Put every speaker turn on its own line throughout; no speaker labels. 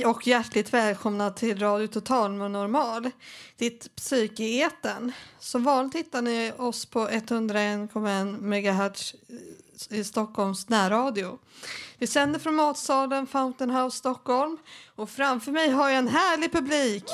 Hej och hjärtligt välkomna till Radio Total Normal, ditt psyke i etern. Som vanligt hittar ni oss på 101,1 MHz i Stockholms närradio. Vi sänder från matsalen Fountain House Stockholm och framför mig har jag en härlig publik.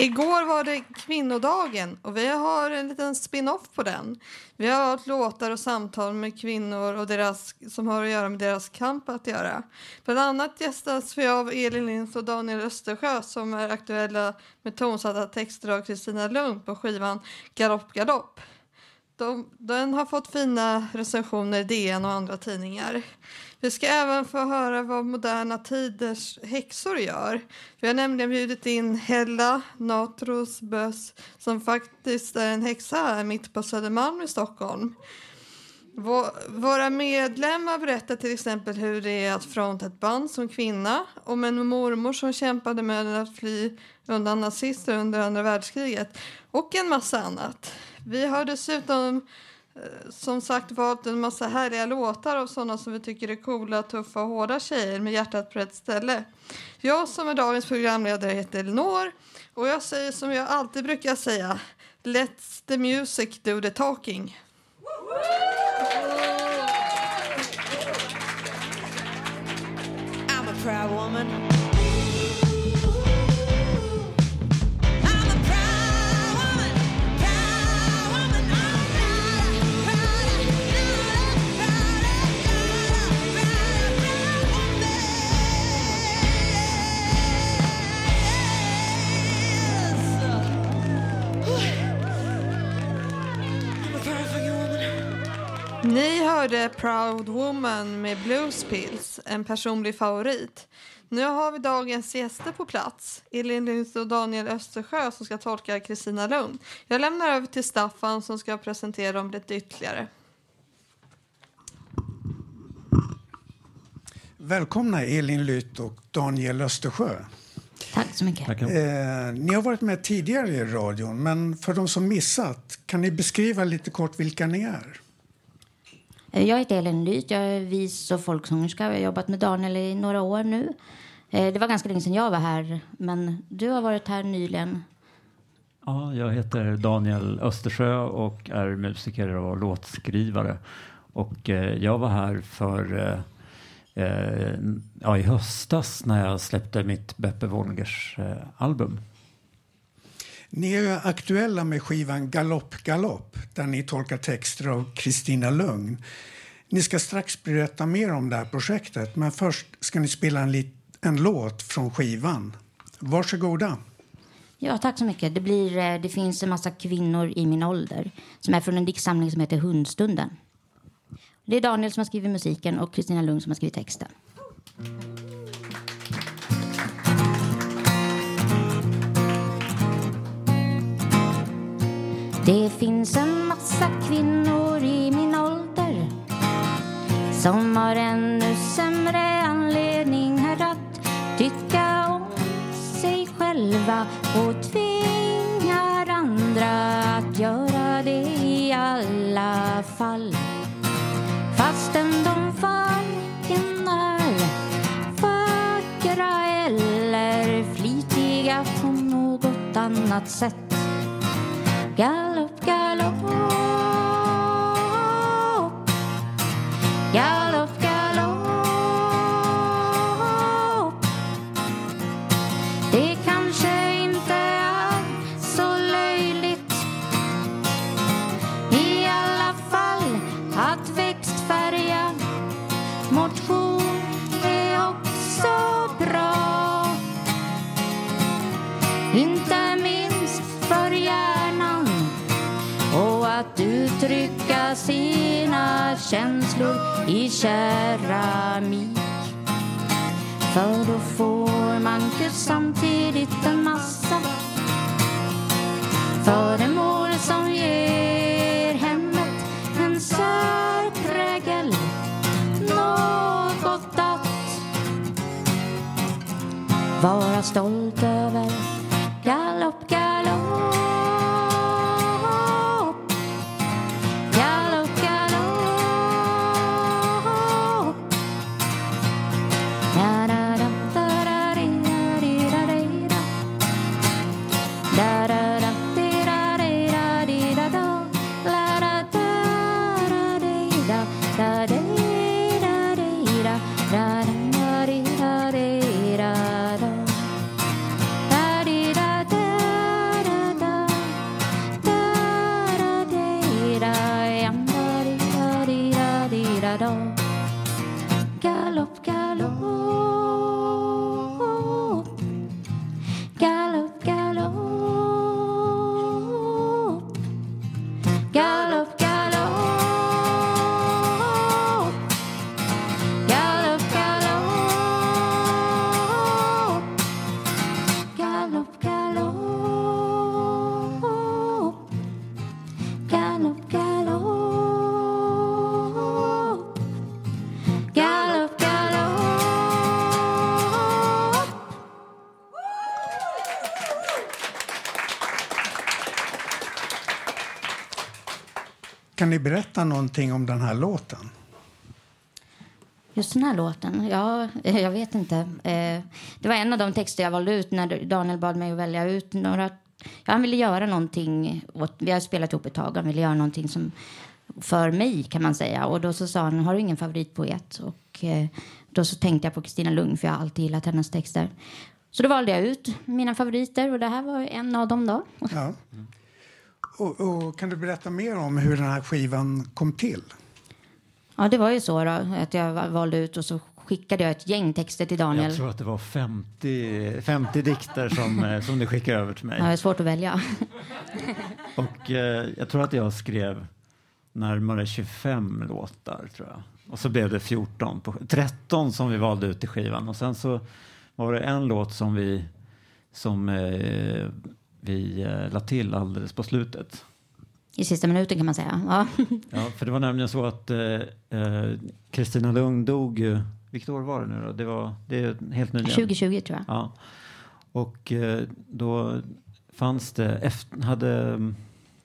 Igår var det kvinnodagen och vi har en liten spin-off på den. Vi har valt låtar och samtal med kvinnor och deras, som har att göra med deras kamp att göra. Bland annat gästas vi av Elin Linds och Daniel Östersjö som är aktuella med tonsatta texter av Kristina Lund på skivan Galopp Galopp. De, den har fått fina recensioner i DN och andra tidningar. Vi ska även få höra vad moderna tiders häxor gör. Vi har nämligen bjudit in Hella Natros Bös som faktiskt är en häxa här mitt på Södermalm i Stockholm. Våra medlemmar berättar till exempel hur det är att fronta ett band som kvinna om en mormor som kämpade med att fly undan nazister under andra världskriget och en massa annat. Vi har dessutom Eh, som sagt valt en massa härliga låtar av sådana som vi tycker är coola, tuffa och hårda tjejer med hjärtat på rätt ställe. Jag som är dagens programledare heter Elinor och jag säger som jag alltid brukar säga Let the music do the talking.
I'm a proud woman.
Hörde Proud Woman med Blues Pills, en personlig favorit. Nu har vi dagens gäster på plats. Elin Lund och Daniel Östersjö som ska tolka Kristina Lund. Jag lämnar över till Staffan som ska presentera dem lite ytterligare.
Välkomna Elin Lyth och Daniel Östersjö.
Tack så mycket.
Eh, ni har varit med tidigare i radion, men för de som missat, kan ni beskriva lite kort vilka ni är?
Eh, jag heter Elin Lyth, jag är vis och folksångerska. Jag har jobbat med Daniel i några år nu. Eh, det var ganska länge sedan jag var här, men du har varit här nyligen.
Ja, jag heter Daniel Östersjö och är musiker och låtskrivare. Och eh, jag var här för ja, i höstas när jag släppte mitt Beppe Wolgers album.
Ni är aktuella med skivan Galopp Galopp där ni tolkar texter av Kristina Lugn. Ni ska strax berätta mer om det här projektet men först ska ni spela en, en låt från skivan. Varsågoda.
Ja, tack så mycket. Det, blir, eh, det finns en massa kvinnor i min ålder som är från en diktsamling som heter Hundstunden. Det är Daniel som har skrivit musiken och Kristina Lugn som har skrivit texten. Det finns en massa kvinnor i min ålder som har ännu sämre anledning här att tycka om sig själva och tvingar andra att göra det i alla fall. Fastän de varken är vackra eller flitiga på något annat sätt. Galopp, galopp Galopp, i keramik. För då får man ju samtidigt en massa föremål som ger hemmet en särprägel. Något att vara stolt över.
Kan ni berätta någonting om den här låten?
Just den här låten? Ja, jag vet inte. Eh, Det var en av de texter jag valde ut när Daniel bad mig att välja ut några. Ja, han ville göra någonting. Åt, vi har spelat ihop ett tag. Han ville göra någonting som för mig kan man säga. Och då så sa han, har du ingen favoritpoet? Och eh, då så tänkte jag på Kristina Lugn för jag har alltid gillat hennes texter. Så då valde jag ut mina favoriter och det här var en av dem då.
Ja. Och, och kan du berätta mer om hur den här skivan kom till?
Ja, det var ju så då, att jag va- valde ut och så skickade jag ett gäng texter till Daniel.
Jag tror att det var 50, 50 dikter som, eh, som du skickade över till mig.
Ja, det är svårt att välja.
Och eh, jag tror att jag skrev närmare 25 låtar, tror jag. Och så blev det 14, på, 13 som vi valde ut i skivan. Och sen så var det en låt som vi, som, eh, vi eh, la till alldeles på slutet.
I sista minuten kan man säga. Ja.
Ja, för det var nämligen så att eh, eh, Kristina Lugn dog ju, vilket år var det nu då? Det, var, det är helt nyligen.
2020 tror jag.
Ja. Och eh, då fanns det, efter, hade,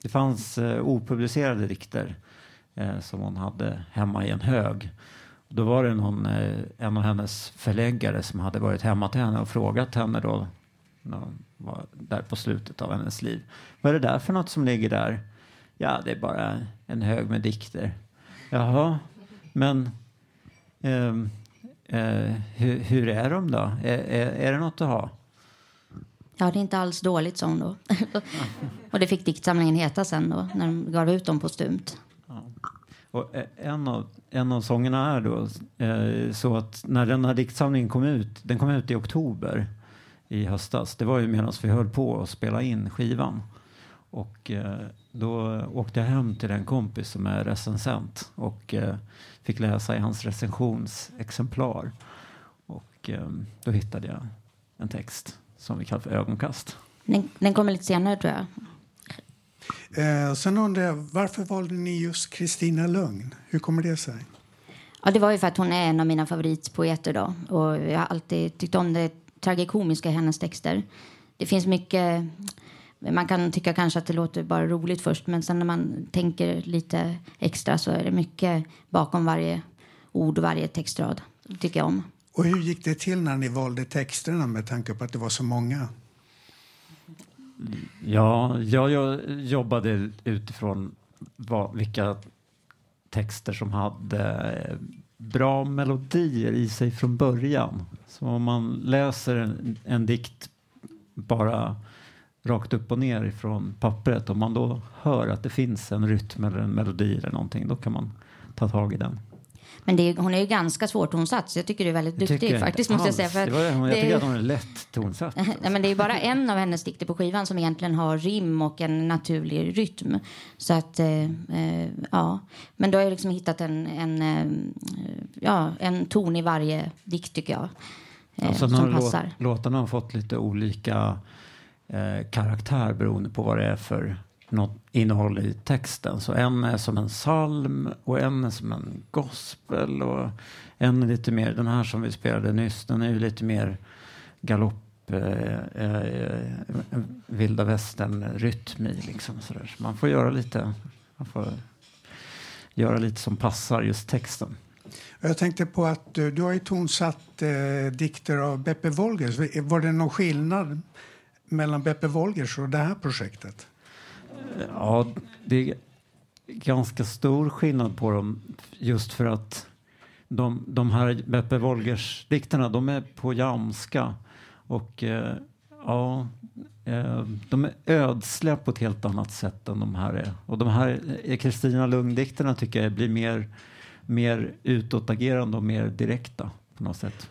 det fanns eh, opublicerade dikter eh, som hon hade hemma i en hög. Då var det någon, eh, en av hennes förläggare som hade varit hemma till henne och frågat henne då, var där på slutet av hennes liv. Vad är det där för något som ligger där? Ja, det är bara en hög med dikter. Jaha, men ehm, eh, hur, hur är de då? Är, är, är det något att ha?
Ja, det är inte alls dåligt, sa hon då. och det fick diktsamlingen heta sen då, när de gav ut dem postumt.
Och eh, en av, en av sångerna är då eh, så att när den här diktsamlingen kom ut, den kom ut i oktober i höstas. Det var ju medan vi höll på att spela in skivan. Och eh, då åkte jag hem till en kompis som är recensent och eh, fick läsa i hans recensionsexemplar. Och eh, då hittade jag en text som vi kallar för ögonkast.
Den, den kommer lite senare, tror jag.
Eh, sen undrar jag, varför valde ni just Kristina Lugn? Hur kommer det sig?
Ja, det var ju för att hon är en av mina favoritpoeter då. Och jag har alltid tyckt om det tragikomiska i hennes texter. Det finns mycket... Man kan tycka kanske att det låter bara roligt först men sen när man tänker lite extra så är det mycket bakom varje ord och varje textrad. Det tycker jag om.
Och hur gick det till när ni valde texterna med tanke på att det var så många?
Ja, jag, jag jobbade utifrån vad, vilka texter som hade bra melodier i sig från början. Så om man läser en, en dikt bara rakt upp och ner ifrån pappret, om man då hör att det finns en rytm eller en melodi eller någonting, då kan man ta tag i den.
Men är, hon är ju ganska svårtonsatt, så jag tycker du är väldigt duktig faktiskt. måste jag säga. För
det var, jag
det-
tycker att hon är lätt tonsatt.
Nej, men det är bara en av hennes dikter på skivan som egentligen har rim och en naturlig rytm. Så att, eh, eh, ja. Men då har jag liksom hittat en, en, eh, ja, en ton i varje dikt, tycker jag. Eh,
sen
som passar.
låtarna har fått lite olika eh, karaktär beroende på vad det är för något innehåll i texten. Så en är som en psalm och en är som en gospel och en är lite mer, den här som vi spelade nyss, den är ju lite mer galopp eh, eh, vilda västern-rytm i liksom sådär. Så man får göra lite, man får göra lite som passar just texten.
Jag tänkte på att du, du har ju tonsatt eh, dikter av Beppe Wolgers. Var det någon skillnad mellan Beppe Wolgers och det här projektet?
Ja, det är ganska stor skillnad på dem just för att de, de här Beppe Wolgers-dikterna, de är på jamska och eh, ja, eh, de är ödsliga på ett helt annat sätt än de här är. Och de här eh, Kristina Lugn-dikterna tycker jag blir mer, mer utåtagerande och mer direkta på något sätt.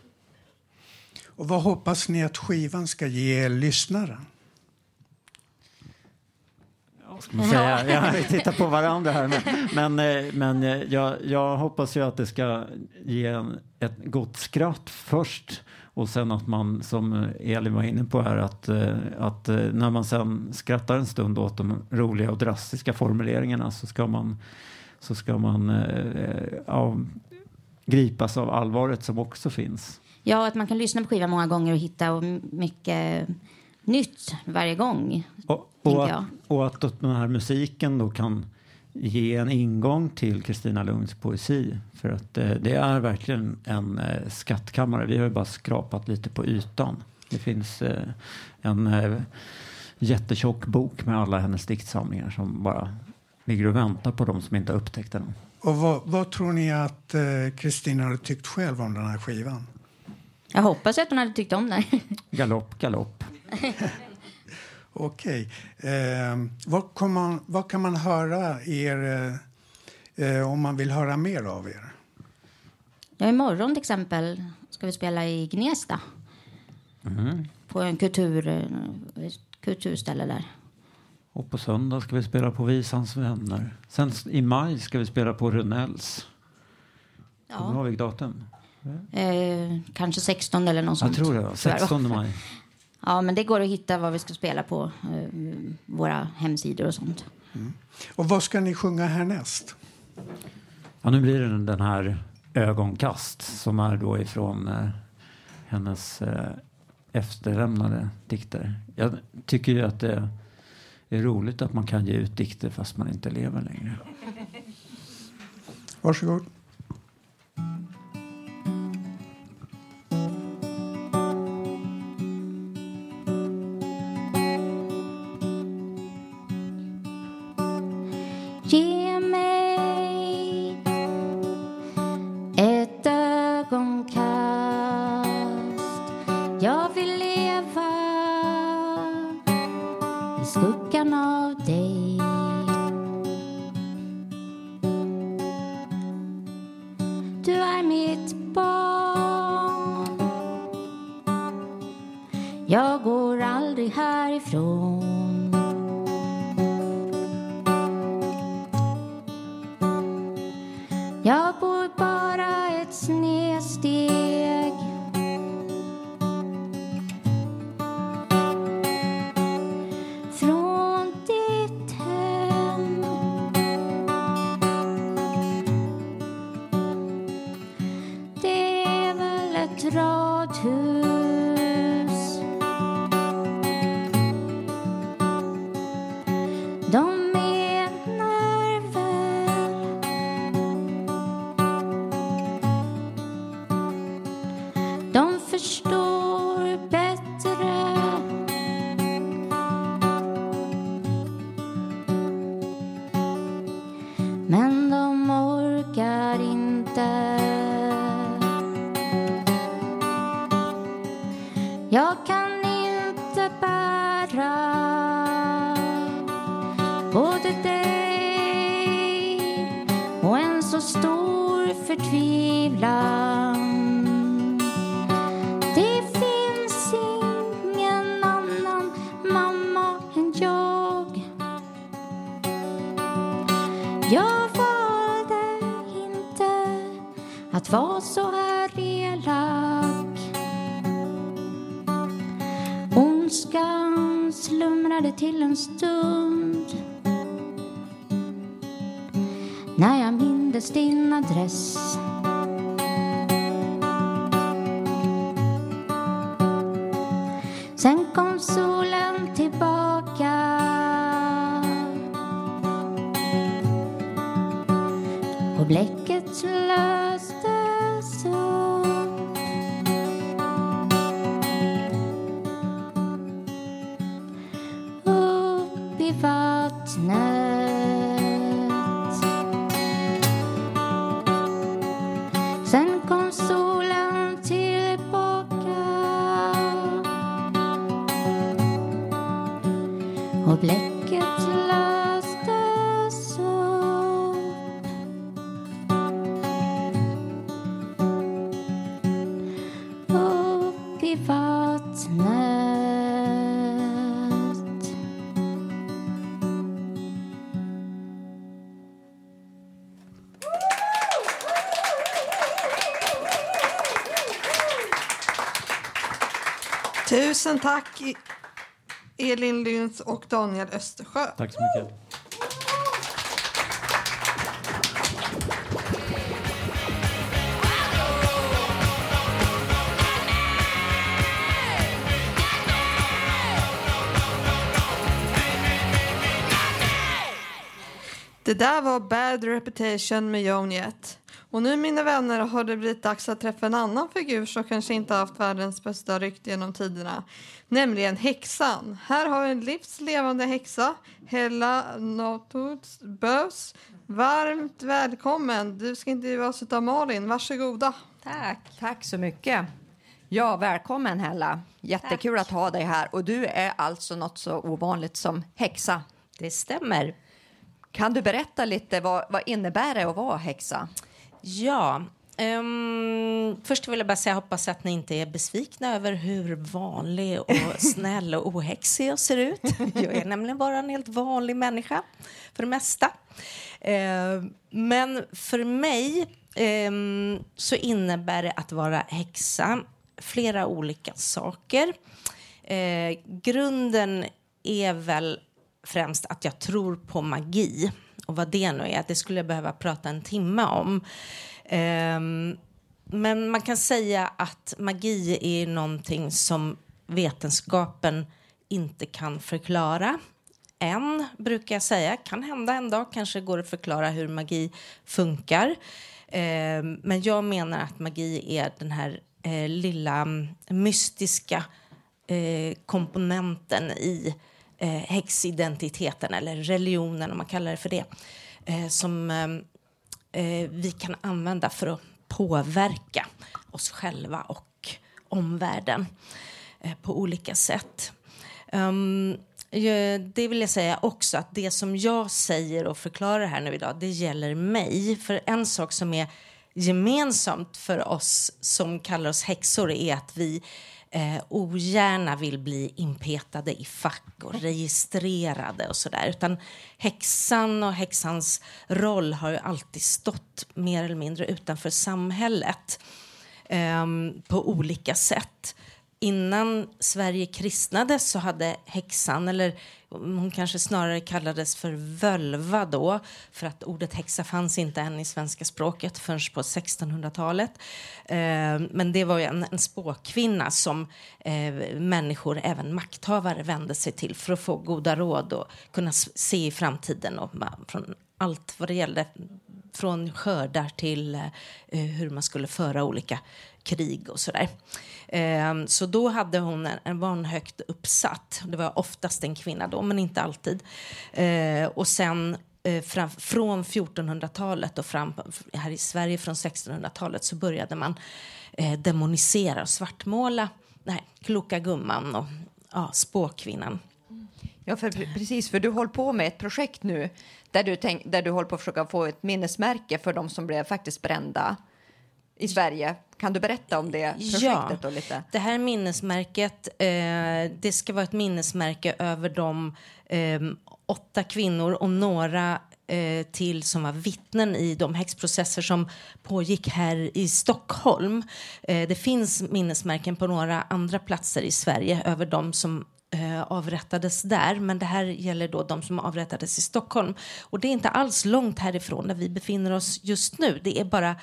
Och vad hoppas ni att skivan ska ge lyssnaren?
Ska man säga. Ja, vi tittar på varandra här. Men, men, eh, men eh, jag, jag hoppas ju att det ska ge en, ett gott skratt först och sen att man, som Elin var inne på här, att, eh, att när man sen skrattar en stund åt de roliga och drastiska formuleringarna så ska man, så ska man eh, ja, gripas av allvaret som också finns.
Ja, att man kan lyssna på skivan många gånger och hitta mycket nytt varje gång.
Och, och, att, och att den här musiken då kan ge en ingång till Kristina Lunds poesi. För att eh, det är verkligen en eh, skattkammare. Vi har ju bara skrapat lite på ytan. Det finns eh, en eh, jättetjock bok med alla hennes diktsamlingar som bara ligger och väntar på dem som inte har upptäckt den.
Och vad, vad tror ni att eh, Kristina hade tyckt själv om den här skivan?
Jag hoppas att hon hade tyckt om den.
Galopp, galopp.
Okej. Eh, vad, man, vad kan man höra er eh, eh, om man vill höra mer av er?
Ja, imorgon till exempel ska vi spela i Gnesta. På en kultur, eh, kulturställe där.
Och på söndag ska vi spela på Visans vänner. Sen i maj ska vi spela på Runells. Kommer du
Ja.
ihåg datum?
Eh, kanske 16 eller något sånt.
Jag tror det.
Tror jag.
16 maj.
Ja, men det går att hitta vad vi ska spela på eh, våra hemsidor och sånt.
Och vad ska ni sjunga härnäst?
Ja, nu blir det den här ögonkast som är då ifrån eh, hennes eh, efterlämnade dikter. Jag tycker ju att det det är roligt att man kan ge ut dikter fast man inte lever längre.
Varsågod.
Sen kom
Tusen tack E- Elin Lyns och Daniel Östersjö.
Tack så mycket.
Det där var Bad Reputation med Joan Jett. Och nu mina vänner har det blivit dags att träffa en annan figur som kanske inte haft världens bästa rykte genom tiderna. Nämligen häxan. Här har vi en livslevande häxa, Hella Notuts Bös. Varmt välkommen. Du ska intervjuas av Malin. Varsågoda.
Tack. Tack så mycket. Ja, välkommen Hella. Jättekul att ha dig här. Och du är alltså något så ovanligt som häxa.
Det stämmer.
Kan du berätta lite vad, vad innebär det att vara häxa?
Ja. ehm, först vill jag bara säga jag hoppas att ni inte är besvikna över hur vanlig och snäll och ohäxig jag ser ut. Jag är nämligen bara en helt vanlig människa för det mesta. Ehm, men för mig ehm, så innebär det att vara häxa flera olika saker. Eh, grunden är väl främst att jag tror på magi. Och vad det nu är, det skulle jag behöva prata en timme om. Um, men man kan säga att magi är någonting som vetenskapen inte kan förklara. Än, brukar jag säga. Kan hända en dag, kanske går det att förklara hur magi funkar. Ehm, men jag menar att magi är den här eh, lilla mystiska eh, komponenten i eh, häxidentiteten eller religionen om man kallar det för det. Eh, som eh, eh, vi kan använda för att påverka oss själva och omvärlden eh, på olika sätt. Um, det vill jag säga också att det som jag säger och förklarar här nu idag, det gäller mig. För en sak som är gemensamt för oss som kallar oss häxor är att vi eh, ogärna vill bli inpetade i fack och registrerade och sådär. Utan häxan och häxans roll har ju alltid stått mer eller mindre utanför samhället eh, på olika sätt. Innan Sverige kristnades så hade häxan, eller hon kanske snarare kallades för völva då för att ordet häxa fanns inte än i svenska språket förrän på 1600-talet. Eh, men det var ju en, en spåkvinna som eh, människor, även makthavare, vände sig till för att få goda råd och kunna se i framtiden och från allt vad det gällde från skördar till eh, hur man skulle föra olika krig och sådär. Ehm, så då hade hon en, var hon högt uppsatt. Det var oftast en kvinna då, men inte alltid. Ehm, och sen eh, fram, från 1400-talet och fram här i Sverige från 1600-talet så började man eh, demonisera och svartmåla den här kloka gumman och ja, spåkvinnan.
Ja, för, precis, för du håller på med ett projekt nu där du, tänk, där du håller på att försöka få ett minnesmärke för de som blev faktiskt brända i Sverige. Kan du berätta om det projektet?
Ja,
lite?
det här minnesmärket eh, det ska vara ett minnesmärke över de eh, åtta kvinnor och några eh, till som var vittnen i de häxprocesser som pågick här i Stockholm. Eh, det finns minnesmärken på några andra platser i Sverige över de som eh, avrättades där, men det här gäller då de som avrättades i Stockholm. Och det är inte alls långt härifrån där vi befinner oss just nu. Det är bara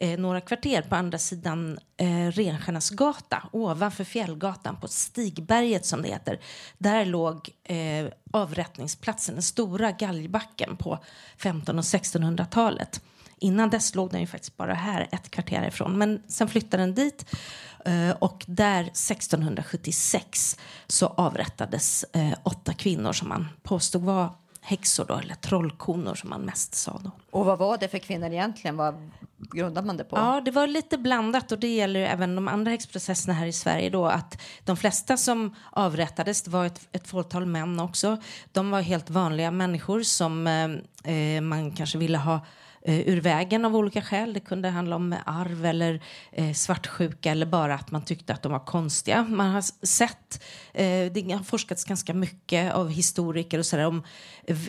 eh, några kvarter på andra sidan eh, Renstjärnas gata, ovanför Fjällgatan på Stigberget som det heter. Där låg eh, avrättningsplatsen, den stora galgbacken på 1500 och 1600-talet. Innan dess låg den ju faktiskt bara här, ett kvarter ifrån. Men sen flyttade den dit eh, och där 1676 så avrättades eh, åtta kvinnor som man påstod var häxor då, eller trollkonor som man mest sa då.
Och vad var det för kvinnor egentligen? Vad grundade man det på?
Ja, det var lite blandat och det gäller även de andra häxprocesserna här i Sverige då att de flesta som avrättades, det var ett, ett fåtal män också, de var helt vanliga människor som eh, eh man kanske ville ha Eh, ur vägen av olika skäl. Det kunde handla om arv eller eh, svartsjuka eller bara att man tyckte att de var konstiga. Man har sett, eh, det har forskats ganska mycket av historiker och sådär om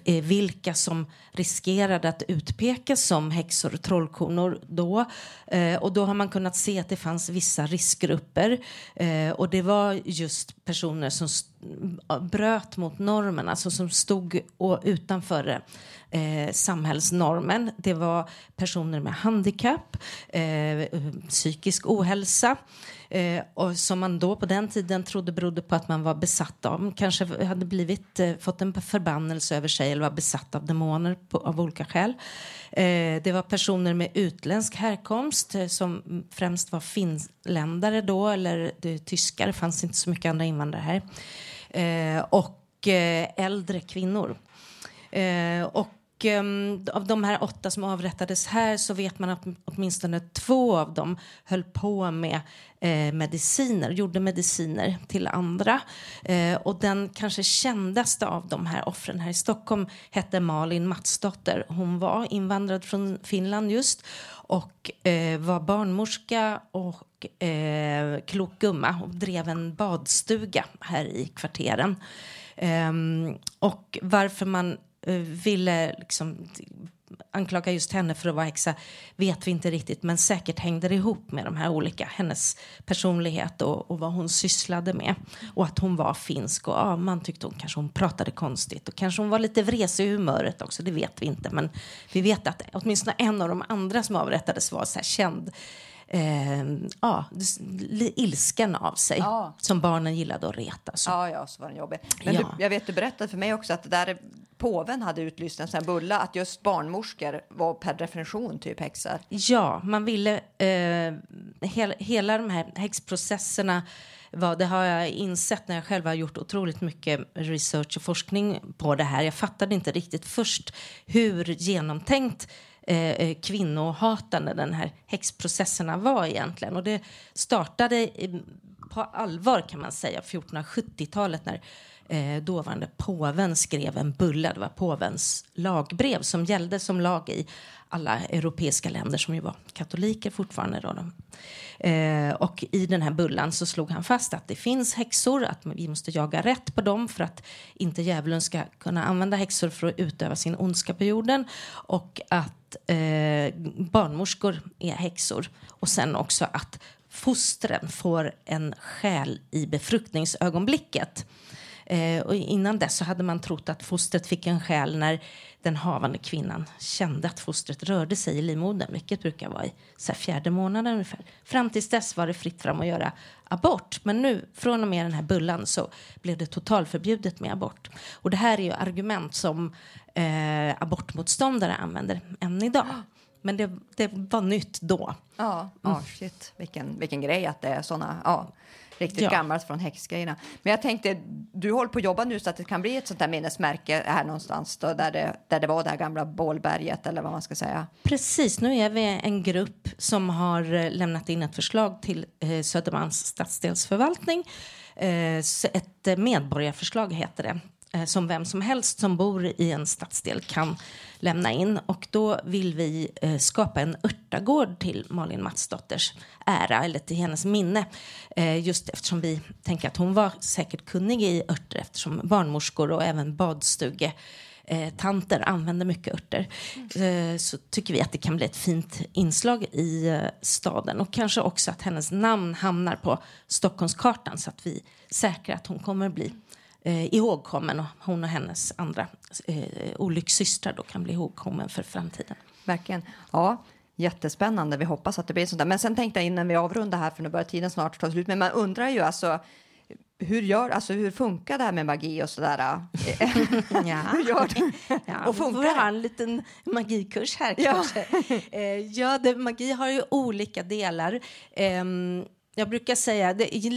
eh, vilka som riskerade att utpekas som häxor och trollkonor då. Eh, och då har man kunnat se att det fanns vissa riskgrupper eh, och det var just personer som bröt mot normen, alltså som stod och utanför eh, samhällsnormen. Det var personer med handikapp, eh, psykisk ohälsa eh, och som man då på den tiden trodde berodde på att man var besatt av, kanske hade blivit, eh, fått en förbannelse över sig eller var besatt av demoner på, av olika skäl. Eh, det var personer med utländsk härkomst eh, som främst var finländare då, eller det, tyskar, det fanns inte så mycket andra invandrare här. Eh, och eh, äldre kvinnor. Eh, och ehm, av de här åtta som avrättades här så vet man att åtminstone två av dem höll på med eh, mediciner, gjorde mediciner till andra. Eh, och den kanske kändaste av de här offren här i Stockholm hette Malin Matsdotter. Hon var invandrad från Finland just och eh, var barnmorska och eh, klok gumma och drev en badstuga här i kvarteren. Um, och varför man ville liksom anklaga just henne för att vara häxa vet vi inte riktigt men säkert hängde det ihop med de här olika, hennes personlighet och, och vad hon sysslade med. Och att hon var finsk och ja, man tyckte hon kanske hon pratade konstigt och kanske hon var lite vresig i humöret också, det vet vi inte men vi vet att åtminstone en av de andra som avrättades var så känd eh, ja, ilskan av sig ja. som barnen gillade att reta. Så.
Ja, ja, så var den jobbig. Men ja. du, jag vet, du berättade för mig också att där påven hade utlyst en sån bulla att just barnmorskor var per definition typ häxor.
Ja, man ville eh, hela, hela de här häxprocesserna var, det har jag insett när jag själv har gjort otroligt mycket research och forskning på det här. Jag fattade inte riktigt först hur genomtänkt Eh, eh, kvinnohatande den här häxprocesserna var egentligen. Och det startade på allvar kan man säga 1470-talet när eh, dåvarande påven skrev en bulla. Det var påvens lagbrev som gällde som lag i alla europeiska länder som ju var katoliker fortfarande. Då. Eh, och i den här bullan så slog han fast att det finns häxor, att vi måste jaga rätt på dem för att inte djävulen ska kunna använda häxor för att utöva sin ondska på jorden och att eh, barnmorskor är häxor och sen också att fostren får en själ i befruktningsögonblicket. Eh, och innan dess så hade man trott att fostret fick en själ när den havande kvinnan kände att fostret rörde sig i livmodern, vilket brukar vara i så fjärde månaden ungefär. Fram tills dess var det fritt fram att göra abort, men nu från och med den här bullan så blev det totalförbjudet med abort. Och det här är ju argument som eh, abortmotståndare använder än idag. Men det, det var nytt då.
Ja, mm. oh, shit. Vilken, vilken grej att det är såna... Ja riktigt ja. gammalt från häxgrejerna. Men jag tänkte, du håller på att jobba nu så att det kan bli ett sånt där minnesmärke här någonstans då, där, det, där det var det här gamla bålberget eller vad man ska säga.
Precis, nu är vi en grupp som har eh, lämnat in ett förslag till eh, Södermalms stadsdelsförvaltning. Eh, ett medborgarförslag heter det eh, Eh, som vem som helst som bor i en stadsdel kan lämna in. Och då vill vi eh, skapa en örtagård till Malin Matsdotters ära, eller till hennes minne. Eh, just eftersom vi tänker att hon var säkert kunnig i örter eftersom barnmorskor och även badstuge eh, tanter använder mycket örter eh, så tycker vi att det kan bli ett fint inslag i staden och kanske också att hennes namn hamnar på Stockholmskartan så att vi säkrar att hon kommer bli eh, ihågkommen och hon och hennes andra eh, olyckssystrar då kan bli ihågkommen för framtiden.
Verkligen. Ja, jättespännande. Vi hoppas att det blir sånt där. Men sen tänkte jag innan vi avrundar här, för nu börjar tiden snart ta slut, men man undrar ju alltså hur, gör, alltså, hur funkar det här med magi och sådär?
Ja.
hur gör du?
Ja,
och
vi får
funkar det?
ha en liten magikurs här
Ja.
kanske. Eh, ja, det, magi har ju olika delar. Ehm, jag brukar säga, det är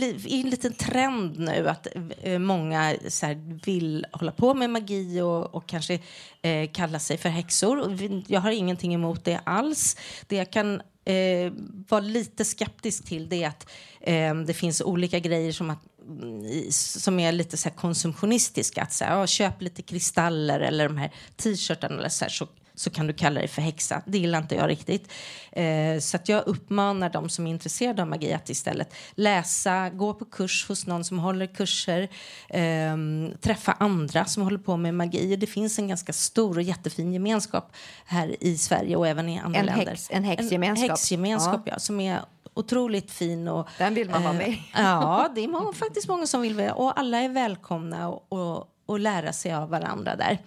en liten trend nu att eh, många så här, vill hålla på med magi och, och kanske eh, kalla sig för häxor. Jag har ingenting emot det alls. Det jag kan eh, vara lite skeptisk till det är att eh, det finns olika grejer som, att, mm, som är lite så här konsumtionistiska. Att så här, ja, köp lite kristaller eller de här t-shirtarna eller så, här, så, så kan du kalla dig för häxa. Det gillar inte jag riktigt. Eh, så att jag uppmanar de som är intresserade av magi att istället läsa, gå på kurs hos någon som håller kurser, ehm, träffa andra som håller på med magi. Det finns en ganska stor och jättefin gemenskap här i Sverige och även i andra
En
länder.
häx- en häxgemenskap.
En häxgemenskap, ja. som är otroligt fin. Och,
Den vill man vara
eh,
med i.
Ja, det är många, faktiskt många som vill vara Och alla är välkomna och, och, och lära sig av varandra där.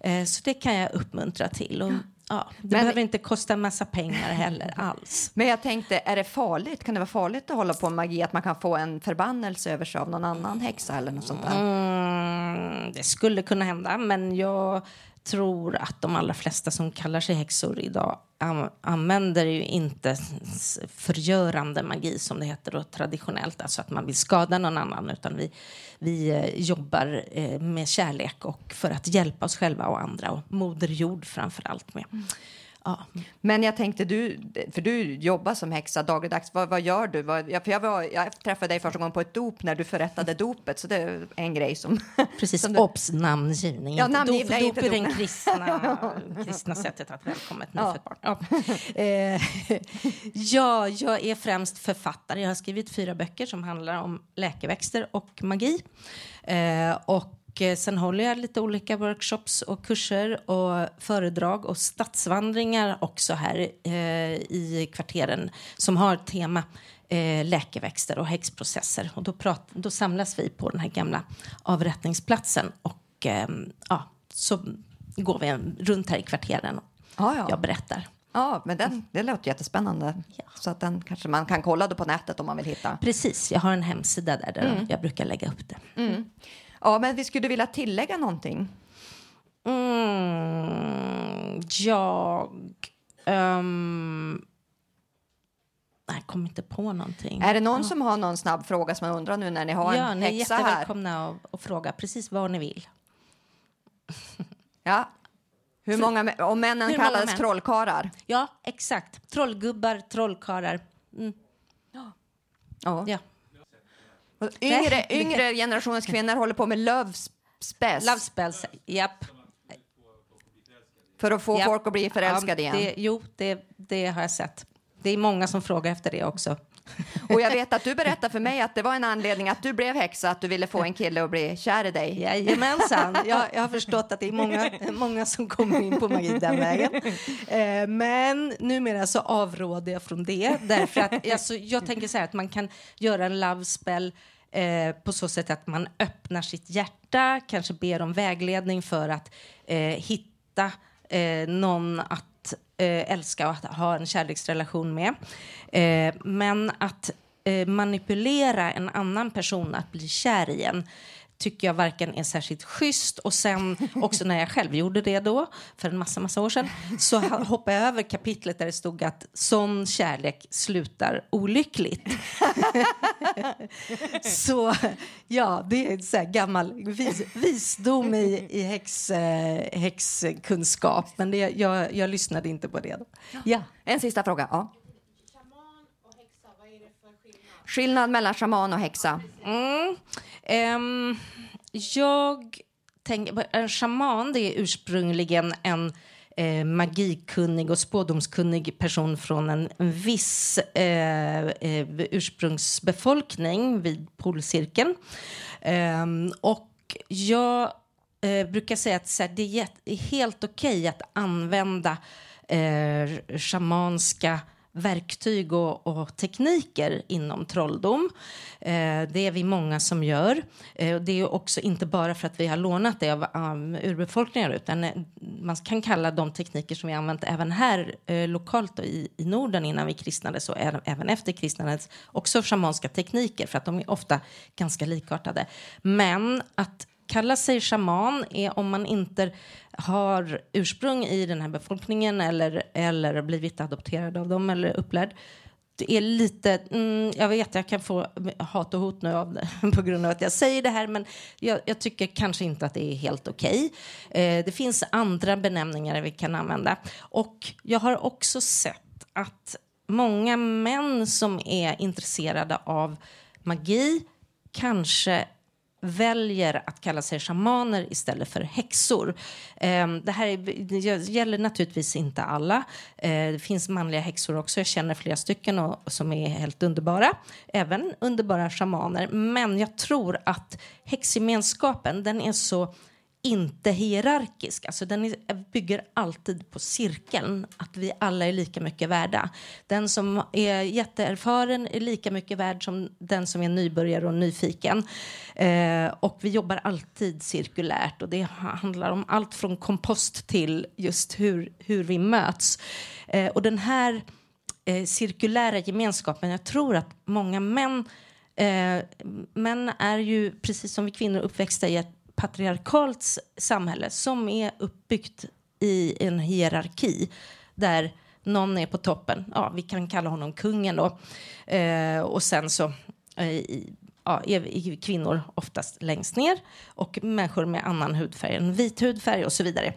Eh, så det kan jag uppmuntra till. Och, ja, det behöver inte kosta en massa pengar heller alls.
Men jag tänkte, är det farligt? Kan det vara farligt att hålla på med magi? Att man kan få en förbannelse över sig av någon annan häxa eller något sånt där?
Mm, det skulle kunna hända, men jag tror att de allra flesta som kallar sig häxor idag använder ju inte förgörande magi som det heter då, traditionellt, alltså att man vill skada någon annan, utan vi, vi eh, jobbar eh, med kärlek och för att hjälpa oss själva och andra och Moder Jord framför allt med. Mm. Ja.
Men jag tänkte, du, för du jobbar som häxa dagligdags. Vad, vad gör du? Vad, jag, för jag, var, jag träffade dig första gången på ett dop när du förrättade dopet, så det är en grej som...
Precis,
som du-
obs, namngivning.
Ja, namngivning,
dop,
nej,
dop är det kristna, kristna sättet att välkomna ett nyfött barn. Ja. Eh, ja, jag är främst författare. Jag har skrivit fyra böcker som handlar om läkeväxter och magi. Eh, och eh, sen håller jag lite olika workshops och kurser och föredrag och stadsvandringar också här eh, i kvarteren som har tema eh, läkeväxter och häxprocesser. Och då, prat, då samlas vi på den här gamla avrättningsplatsen och eh, ja, så går vi runt här i kvarteren och
Ja, ja.
jag berättar.
Ja, men den, det låter jättespännande.
Ja.
Så att den kanske man kan kolla då på nätet om man vill hitta.
Precis, jag har en hemsida där, där
Mm.
jag brukar lägga upp det.
Ja, men vi skulle vilja tillägga någonting.
Mm, jag... Um, nej, jag kommer inte på någonting.
Är det någon som har någon snabb fråga som man undrar nu när ni har
ja,
en
ni är
häxa här?
jättevälkomna att, fråga precis vad ni vill.
Ja. Hur många, om männen kallades
män?
trollkarlar?
Ja, exakt. Trollgubbar, trollkarlar. Mm,
Ja.
ja.
Yngre, yngre generationens kvinnor håller på med love spells
Love spells, japp.
för att få
japp.
folk att bli förälskade
Ja,
igen.
Det, jo, det, det har jag sett. Det är många som frågar efter det också.
Och jag vet att du berättade för mig att det var en anledning att du blev häxa, att du ville få en kille att bli kär i dig.
Jajamensan. Jag, jag har förstått att det är många, många som kommer in på magi den vägen. Eh, men numera så avråder jag från det. Därför att, alltså, jag tänker så här att man kan göra en love spell eh, på så sätt att man öppnar sitt hjärta, kanske ber om vägledning för att eh, hitta eh, någon att Eh, älska och att ha en kärleksrelation med. Eh, men att eh, manipulera en annan person att bli kär i en tycker jag varken är särskilt schysst och sen också när jag själv gjorde det då för en massa, massa år sedan så hoppade jag över kapitlet där det stod att sån kärlek slutar olyckligt. så ja, det är en så här gammal vis, visdom i, i häx, eh, häxkunskap men det, jag, jag lyssnade inte på det då. Ja.
En sista fråga. Ja. Skillnad mellan shaman och häxa?
Mm. Um, jag tänker... en shaman det är ursprungligen en eh, magikunnig och spådomskunnig person från en, en viss eh, eh, ursprungsbefolkning vid polcirkeln. Ehm, och jag eh, brukar säga att så här, det är helt okej okay att använda eh, shamanska verktyg och, och, tekniker inom trolldom. Eh, det är vi många som gör. Eh, det är också inte bara för att vi har lånat det av um, urbefolkningar utan eh, man kan kalla de tekniker som vi använt även här eh, lokalt i, i Norden innan vi kristnades och även efter kristnandet också shamanska tekniker för att de är ofta ganska likartade. Men att kalla sig shaman är om man inte har ursprung i den här befolkningen eller, eller blivit adopterad av dem eller upplärd. Det är lite, mm, jag vet jag kan få hat och hot nu av det, på grund av att jag säger det här men jag, jag tycker kanske inte att det är helt okej. Okay. Eh, det finns andra benämningar vi kan använda. Och jag har också sett att många män som är intresserade av magi kanske väljer att kalla sig shamaner istället för häxor. Ehm, det här gäller naturligtvis inte alla. Ehm, det finns manliga häxor också. Jag känner flera stycken och, som är helt underbara. Även underbara shamaner. Men jag tror att häxgemenskapen den är så inte hierarkisk. Alltså den bygger alltid på cirkeln, att vi alla är lika mycket värda. Den som är jätteerfaren är lika mycket värd som den som är nybörjare och nyfiken. Eh, och vi jobbar alltid cirkulärt och det handlar om allt från kompost till just hur, hur vi möts. Eh, och den här eh, cirkulära gemenskapen, jag tror att många män Eh, män är ju, precis som vi kvinnor, uppväxta i ett patriarkalt samhälle som är uppbyggt i en hierarki där någon är på toppen. Ja, vi kan kalla honom kungen då. Eh, och sen så eh, ja, är kvinnor oftast längst ner och människor med annan hudfärg än vit hudfärg och så vidare.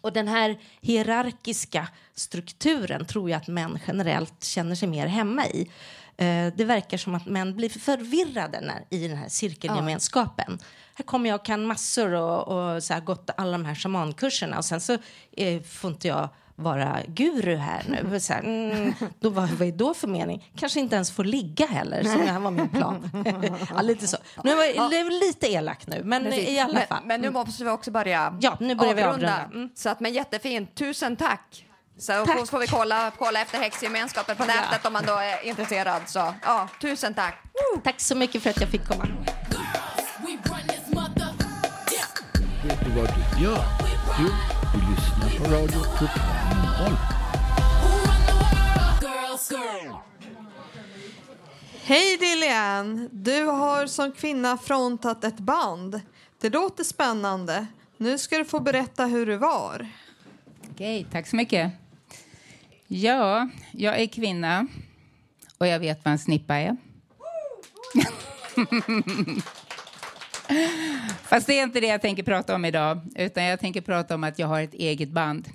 Och den här hierarkiska strukturen tror jag att män generellt känner sig mer hemma i. Eh, det verkar som att män blir förvirrade när, i den här cirkelgemenskapen. Ja. Här kommer jag och kan massor och, och så här, gått alla de här shamankurserna och sen så eh, får inte jag vara guru här nu. Så här, mm, då, vad, vad är då för mening? Kanske inte ens får ligga heller, som det här var min plan. ja, lite så. Nu var lite elak nu, men Precis. i alla fall.
Men, men, nu måste vi också börja
Ja, nu börjar avrunda. vi avrunda.
Mm. Så att, men jättefint. Tusen tack. Så tack. får vi kolla, kolla efter häxgemenskapen på nätet ja. om man då är intresserad. Så ja, tusen tack.
Tack så mycket för att jag fick komma.
Du vad du gör? Du, du lyssnar på Radio Total
Hej Dilian! Du har som kvinna frontat ett band. Det låter spännande. Nu ska du få berätta hur det var.
Okej, tack så mycket. Ja, jag är kvinna och jag vet vad en snippa är. Fast det är inte det jag tänker prata om idag, utan jag tänker prata om att jag har ett eget band.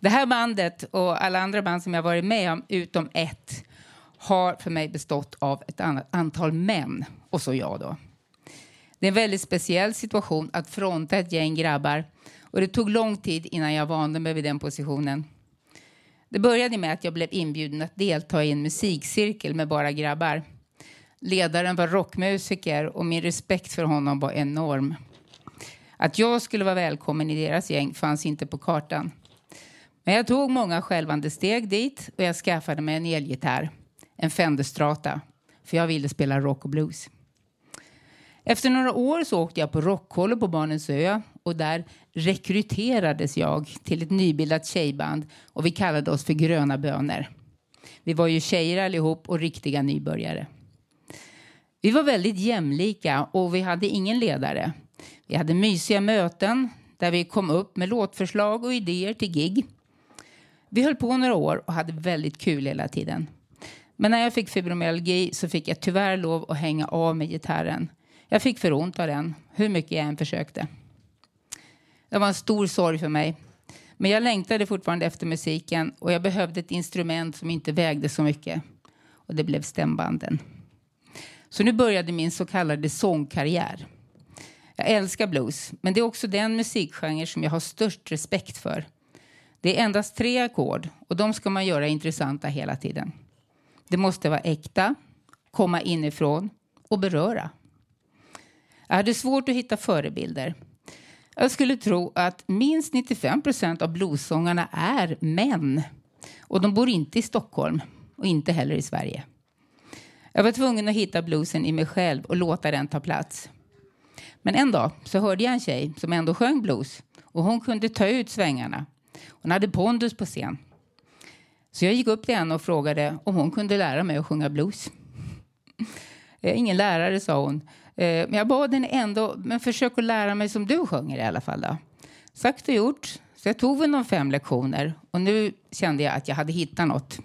Det här bandet och alla andra band som jag varit med om, utom ett, har för mig bestått av ett antal män och så jag då. Det är en väldigt speciell situation att fronta ett gäng grabbar och det tog lång tid innan jag vande mig vid den positionen. Det började med att jag blev inbjuden att delta i en musikcirkel med bara grabbar. Ledaren var rockmusiker och min respekt för honom var enorm. Att jag skulle vara välkommen i deras gäng fanns inte på kartan. Men jag tog många självande steg dit och jag skaffade mig en elgitarr, en Fender Strata, för jag ville spela rock och blues. Efter några år så åkte jag på rockkollo på Barnens ö och där rekryterades jag till ett nybildat tjejband och vi kallade oss för Gröna bönor. Vi var ju tjejer allihop och riktiga nybörjare. Vi var väldigt jämlika och vi hade ingen ledare. Vi hade mysiga möten där vi kom upp med låtförslag och idéer till gig. Vi höll på några år och hade väldigt kul hela tiden. Men när jag fick fibromyalgi så fick jag tyvärr lov att hänga av med gitarren. Jag fick för ont av den, hur mycket jag än försökte. Det var en stor sorg för mig. Men jag längtade fortfarande efter musiken och jag behövde ett instrument som inte vägde så mycket. Och det blev stämbanden. Så nu började min så kallade sångkarriär. Jag älskar blues, men det är också den musikgenre som jag har störst respekt för. Det är endast tre ackord och de ska man göra intressanta hela tiden. Det måste vara äkta, komma inifrån och beröra. Jag hade svårt att hitta förebilder. Jag skulle tro att minst 95 procent av bluessångarna är män. Och de bor inte i Stockholm och inte heller i Sverige. Jag var tvungen att hitta bluesen i mig själv och låta den ta plats. Men en dag så hörde jag en tjej som ändå sjöng blues och hon kunde ta ut svängarna. Hon hade pondus på scen. Så jag gick upp till henne och frågade om hon kunde lära mig att sjunga blues. Eh, ingen lärare, sa hon. Eh, men jag bad henne ändå, men försök att lära mig som du sjunger i alla fall. Då. Sagt och gjort. Så jag tog väl de fem lektioner och nu kände jag att jag hade hittat något.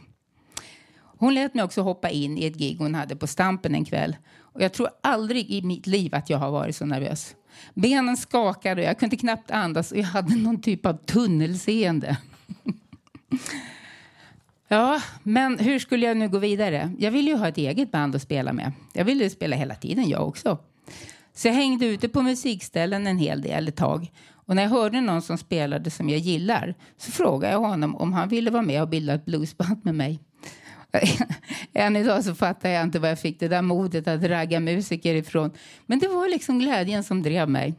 Hon lät mig också hoppa in i ett gig hon hade på Stampen en kväll. Och jag tror aldrig i mitt liv att jag har varit så nervös. Benen skakade och jag kunde knappt andas och jag hade någon typ av tunnelseende. ja, men hur skulle jag nu gå vidare? Jag ville ju ha ett eget band att spela med. Jag ville ju spela hela tiden jag också. Så jag hängde ute på musikställen en hel del ett tag. Och när jag hörde någon som spelade som jag gillar så frågade jag honom om han ville vara med och bilda ett bluesband med mig. Än idag så fattar jag inte var jag fick det där modet att ragga musiker ifrån. Men det var liksom glädjen som drev mig.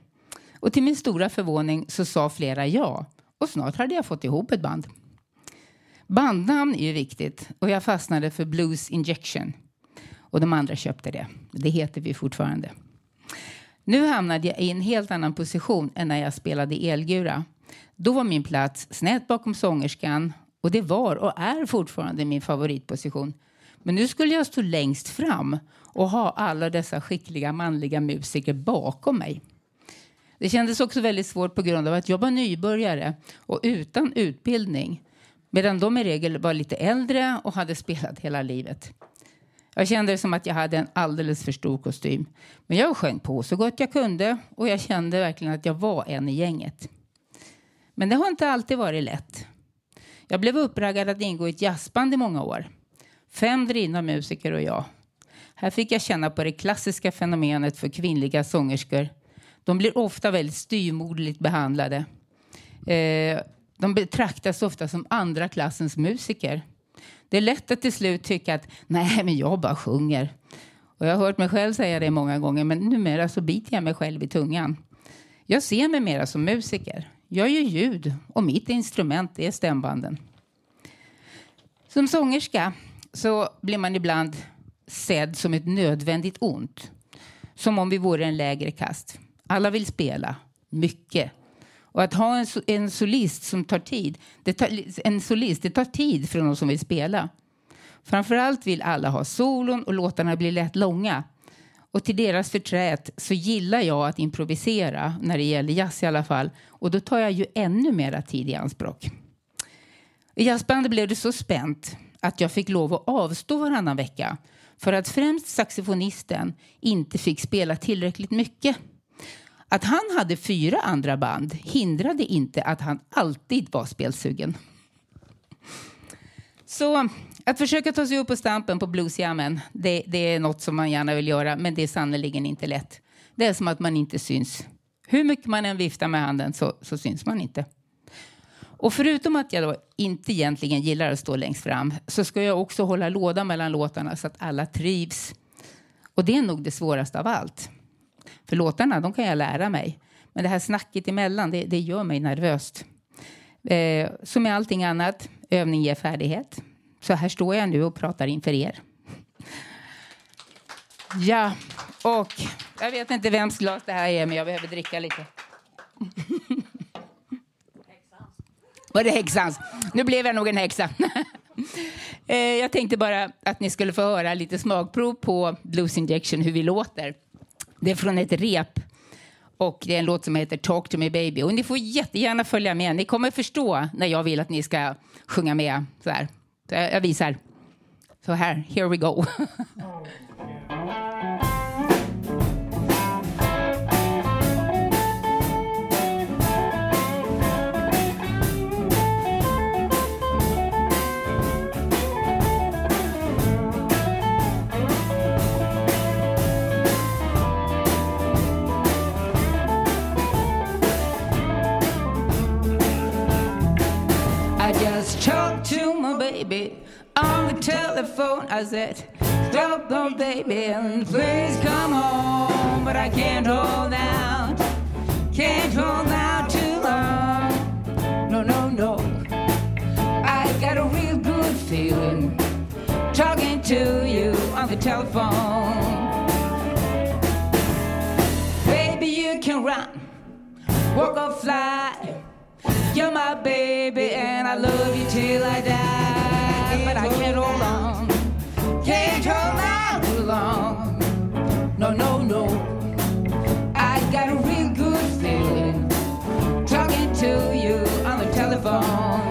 Och till min stora förvåning så sa flera ja. Och snart hade jag fått ihop ett band. Bandnamn är ju viktigt och jag fastnade för Blues Injection. Och de andra köpte det. Det heter vi fortfarande. Nu hamnade jag i en helt annan position än när jag spelade elgura. Då var min plats snett bakom sångerskan och det var och är fortfarande min favoritposition. Men nu skulle jag stå längst fram och ha alla dessa skickliga manliga musiker bakom mig. Det kändes också väldigt svårt på grund av att jag var nybörjare och utan utbildning. Medan de i regel var lite äldre och hade spelat hela livet. Jag kände det som att jag hade en alldeles för stor kostym. Men jag sjöng på så gott jag kunde och jag kände verkligen att jag var en i gänget. Men det har inte alltid varit lätt. Jag blev uppraggad att ingå i ett jazzband i många år. Fem drivna musiker och jag. Här fick jag känna på det klassiska fenomenet för kvinnliga sångerskor. De blir ofta väldigt styrmodligt behandlade. Eh, de betraktas ofta som andra klassens musiker. Det är lätt att till slut tycka att nej, men jag bara sjunger. Och jag har hört mig själv säga det många gånger, men numera så biter jag mig själv i tungan. Jag ser mig mera som musiker. Jag gör ljud och mitt instrument är stämbanden. Som sångerska så blir man ibland sedd som ett nödvändigt ont. Som om vi vore en lägre kast. Alla vill spela, mycket. Och att ha en, en solist som tar tid, det tar, en solist, det tar tid för de som vill spela. Framförallt vill alla ha solon och låtarna blir lätt långa. Och till deras förtret så gillar jag att improvisera, när det gäller jazz i alla fall. Och då tar jag ju ännu mera tid i anspråk. I jazzbandet blev det så spänt att jag fick lov att avstå varannan vecka för att främst saxofonisten inte fick spela tillräckligt mycket. Att han hade fyra andra band hindrade inte att han alltid var spelsugen. Så att försöka ta sig upp på stampen på bluesjammen, det, det är något som man gärna vill göra, men det är sannerligen inte lätt. Det är som att man inte syns. Hur mycket man än viftar med handen så, så syns man inte. Och förutom att jag då inte egentligen gillar att stå längst fram så ska jag också hålla låda mellan låtarna så att alla trivs. Och det är nog det svåraste av allt. För låtarna, de kan jag lära mig. Men det här snacket emellan, det, det gör mig nervöst. Eh, som med allting annat, övning ger färdighet. Så här står jag nu och pratar inför er. Ja, och jag vet inte vems glas det här är, men jag behöver dricka lite. Var det häxans? Nu blev jag nog en häxa. Eh, jag tänkte bara att ni skulle få höra lite smakprov på Blues Injection, hur vi låter. Det är från ett rep och det är en låt som heter Talk to me baby. Och ni får jättegärna följa med. Ni kommer förstå när jag vill att ni ska sjunga med. Så här. Jag visar. Så här, here we go. baby on the telephone. I said, telephone, baby, and please come home. But I can't hold out, can't hold out too long. No, no, no. I got a real good feeling talking to you on the telephone. Baby, you can run, walk or fly. You're my baby, and I love you till I die. But I can't hold on, can't hold on too long. No, no, no. I got a real good feeling talking to you on the telephone.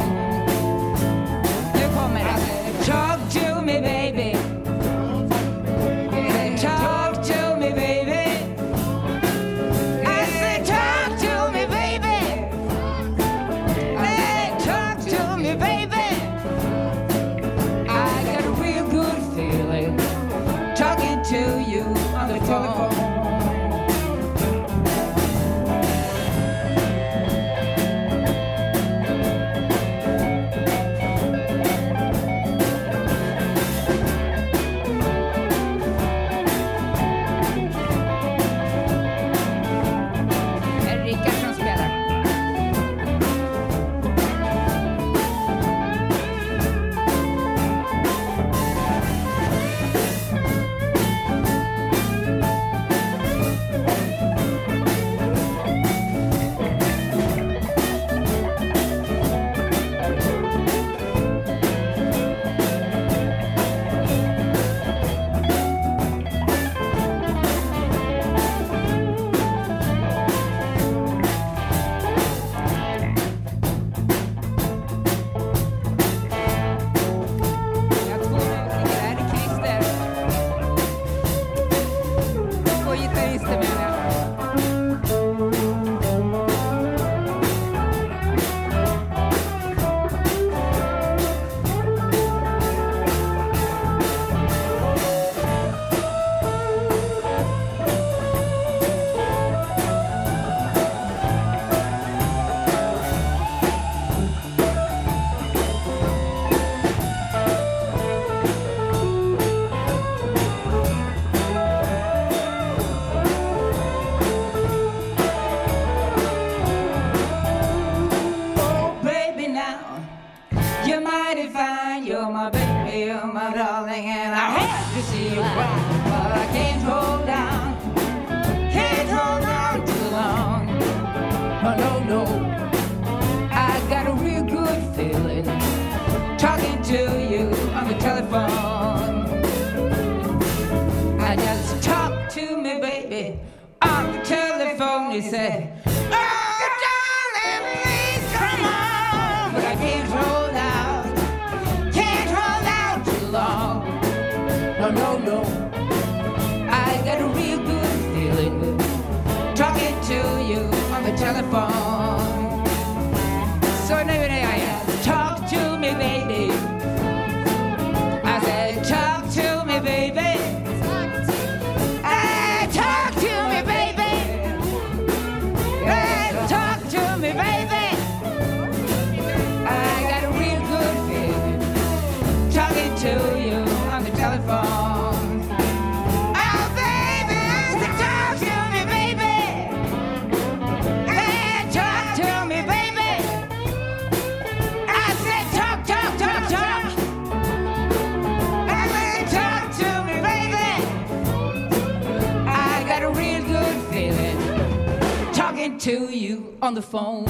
To you on the phone.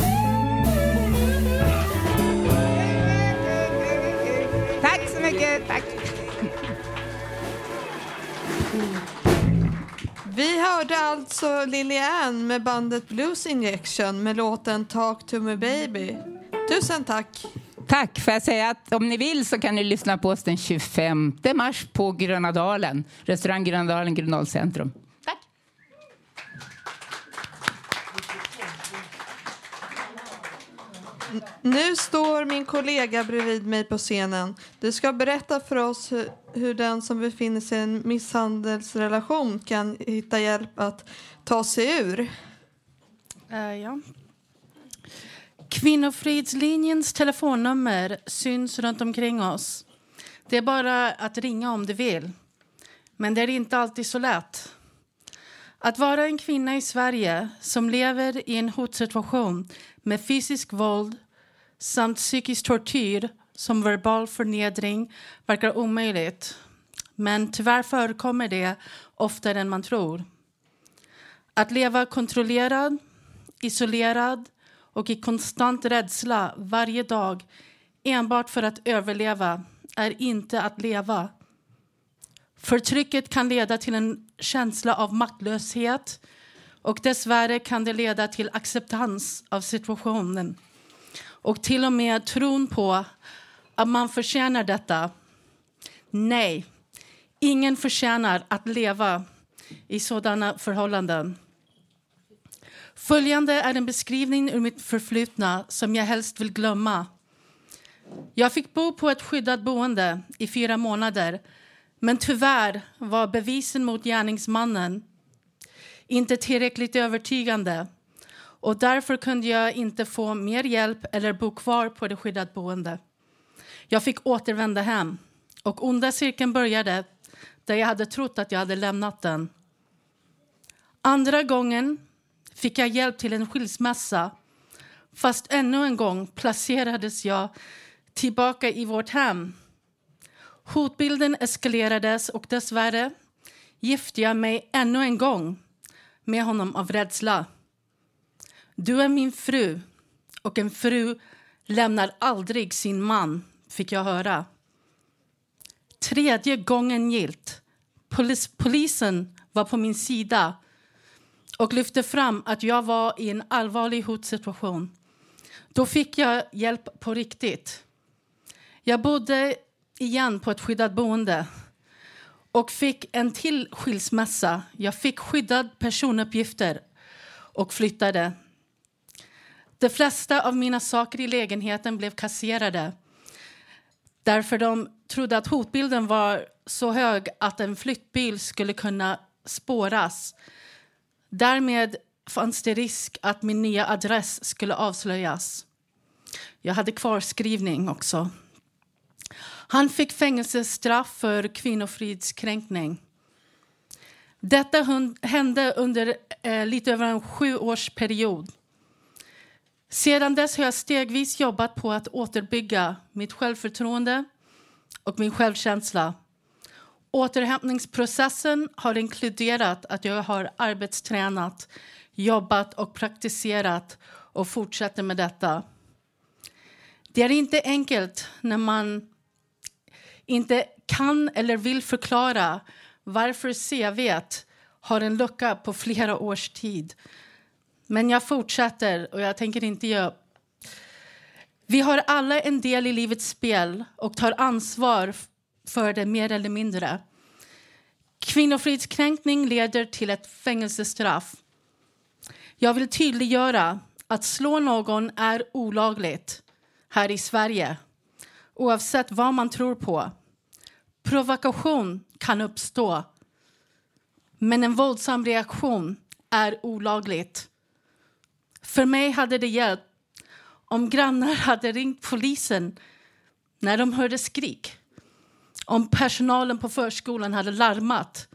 Tack så mycket. Tack.
Vi hörde alltså Lilianne med bandet Blues Injection med låten Talk to me baby. Tusen tack!
Tack. Får jag säga att om ni vill så kan ni lyssna på oss den 25 mars på Gröna Dalen, restaurang Gröna Dalen, Grönadalscentrum. Tack.
Nu står min kollega bredvid mig på scenen. Du ska berätta för oss hur, hur den som befinner sig i en misshandelsrelation kan hitta hjälp att ta sig ur.
Uh, ja. Kvinnofridslinjens telefonnummer syns runt omkring oss. Det är bara att ringa om du vill. Men det är inte alltid så lätt. Att vara en kvinna i Sverige som lever i en hotsituation med fysisk våld samt psykisk tortyr som verbal förnedring verkar omöjligt. Men tyvärr förekommer det oftare än man tror. Att leva kontrollerad, isolerad och i konstant rädsla varje dag enbart för att överleva är inte att leva. Förtrycket kan leda till en känsla av maktlöshet och dessvärre kan det leda till acceptans av situationen och till och med tron på att man förtjänar detta. Nej, ingen förtjänar att leva i sådana förhållanden. Följande är en beskrivning ur mitt förflutna som jag helst vill glömma. Jag fick bo på ett skyddat boende i fyra månader men tyvärr var bevisen mot gärningsmannen inte tillräckligt övertygande och därför kunde jag inte få mer hjälp eller bo kvar på det skyddat boende. Jag fick återvända hem och onda cirkeln började där jag hade trott att jag hade lämnat den. Andra gången fick jag hjälp till en skilsmässa fast ännu en gång placerades jag tillbaka i vårt hem. Hotbilden eskalerades och dessvärre gifte jag mig ännu en gång med honom av rädsla. Du är min fru och en fru lämnar aldrig sin man, fick jag höra. Tredje gången gilt. Polis, polisen var på min sida och lyfte fram att jag var i en allvarlig hotsituation. Då fick jag hjälp på riktigt. Jag bodde igen på ett skyddat boende och fick en till skilsmässa. Jag fick skyddad personuppgifter och flyttade. De flesta av mina saker i lägenheten blev kasserade därför de trodde att hotbilden var så hög att en flyttbil skulle kunna spåras. Därmed fanns det risk att min nya adress skulle avslöjas. Jag hade kvarskrivning också. Han fick fängelsestraff för kvinnofridskränkning. Detta hände under eh, lite över en sjuårsperiod. Sedan dess har jag stegvis jobbat på att återbygga mitt självförtroende och min självkänsla. Återhämtningsprocessen har inkluderat att jag har arbetstränat, jobbat och praktiserat och fortsätter med detta. Det är inte enkelt när man inte kan eller vill förklara varför CV har en lucka på flera års tid. Men jag fortsätter och jag tänker inte ge upp. Vi har alla en del i livets spel och tar ansvar för det mer eller mindre. Kvinnofridskränkning leder till ett fängelsestraff. Jag vill tydliggöra att slå någon är olagligt här i Sverige oavsett vad man tror på. Provokation kan uppstå men en våldsam reaktion är olagligt. För mig hade det hjälpt om grannar hade ringt polisen när de hörde skrik. Om personalen på förskolan hade larmat.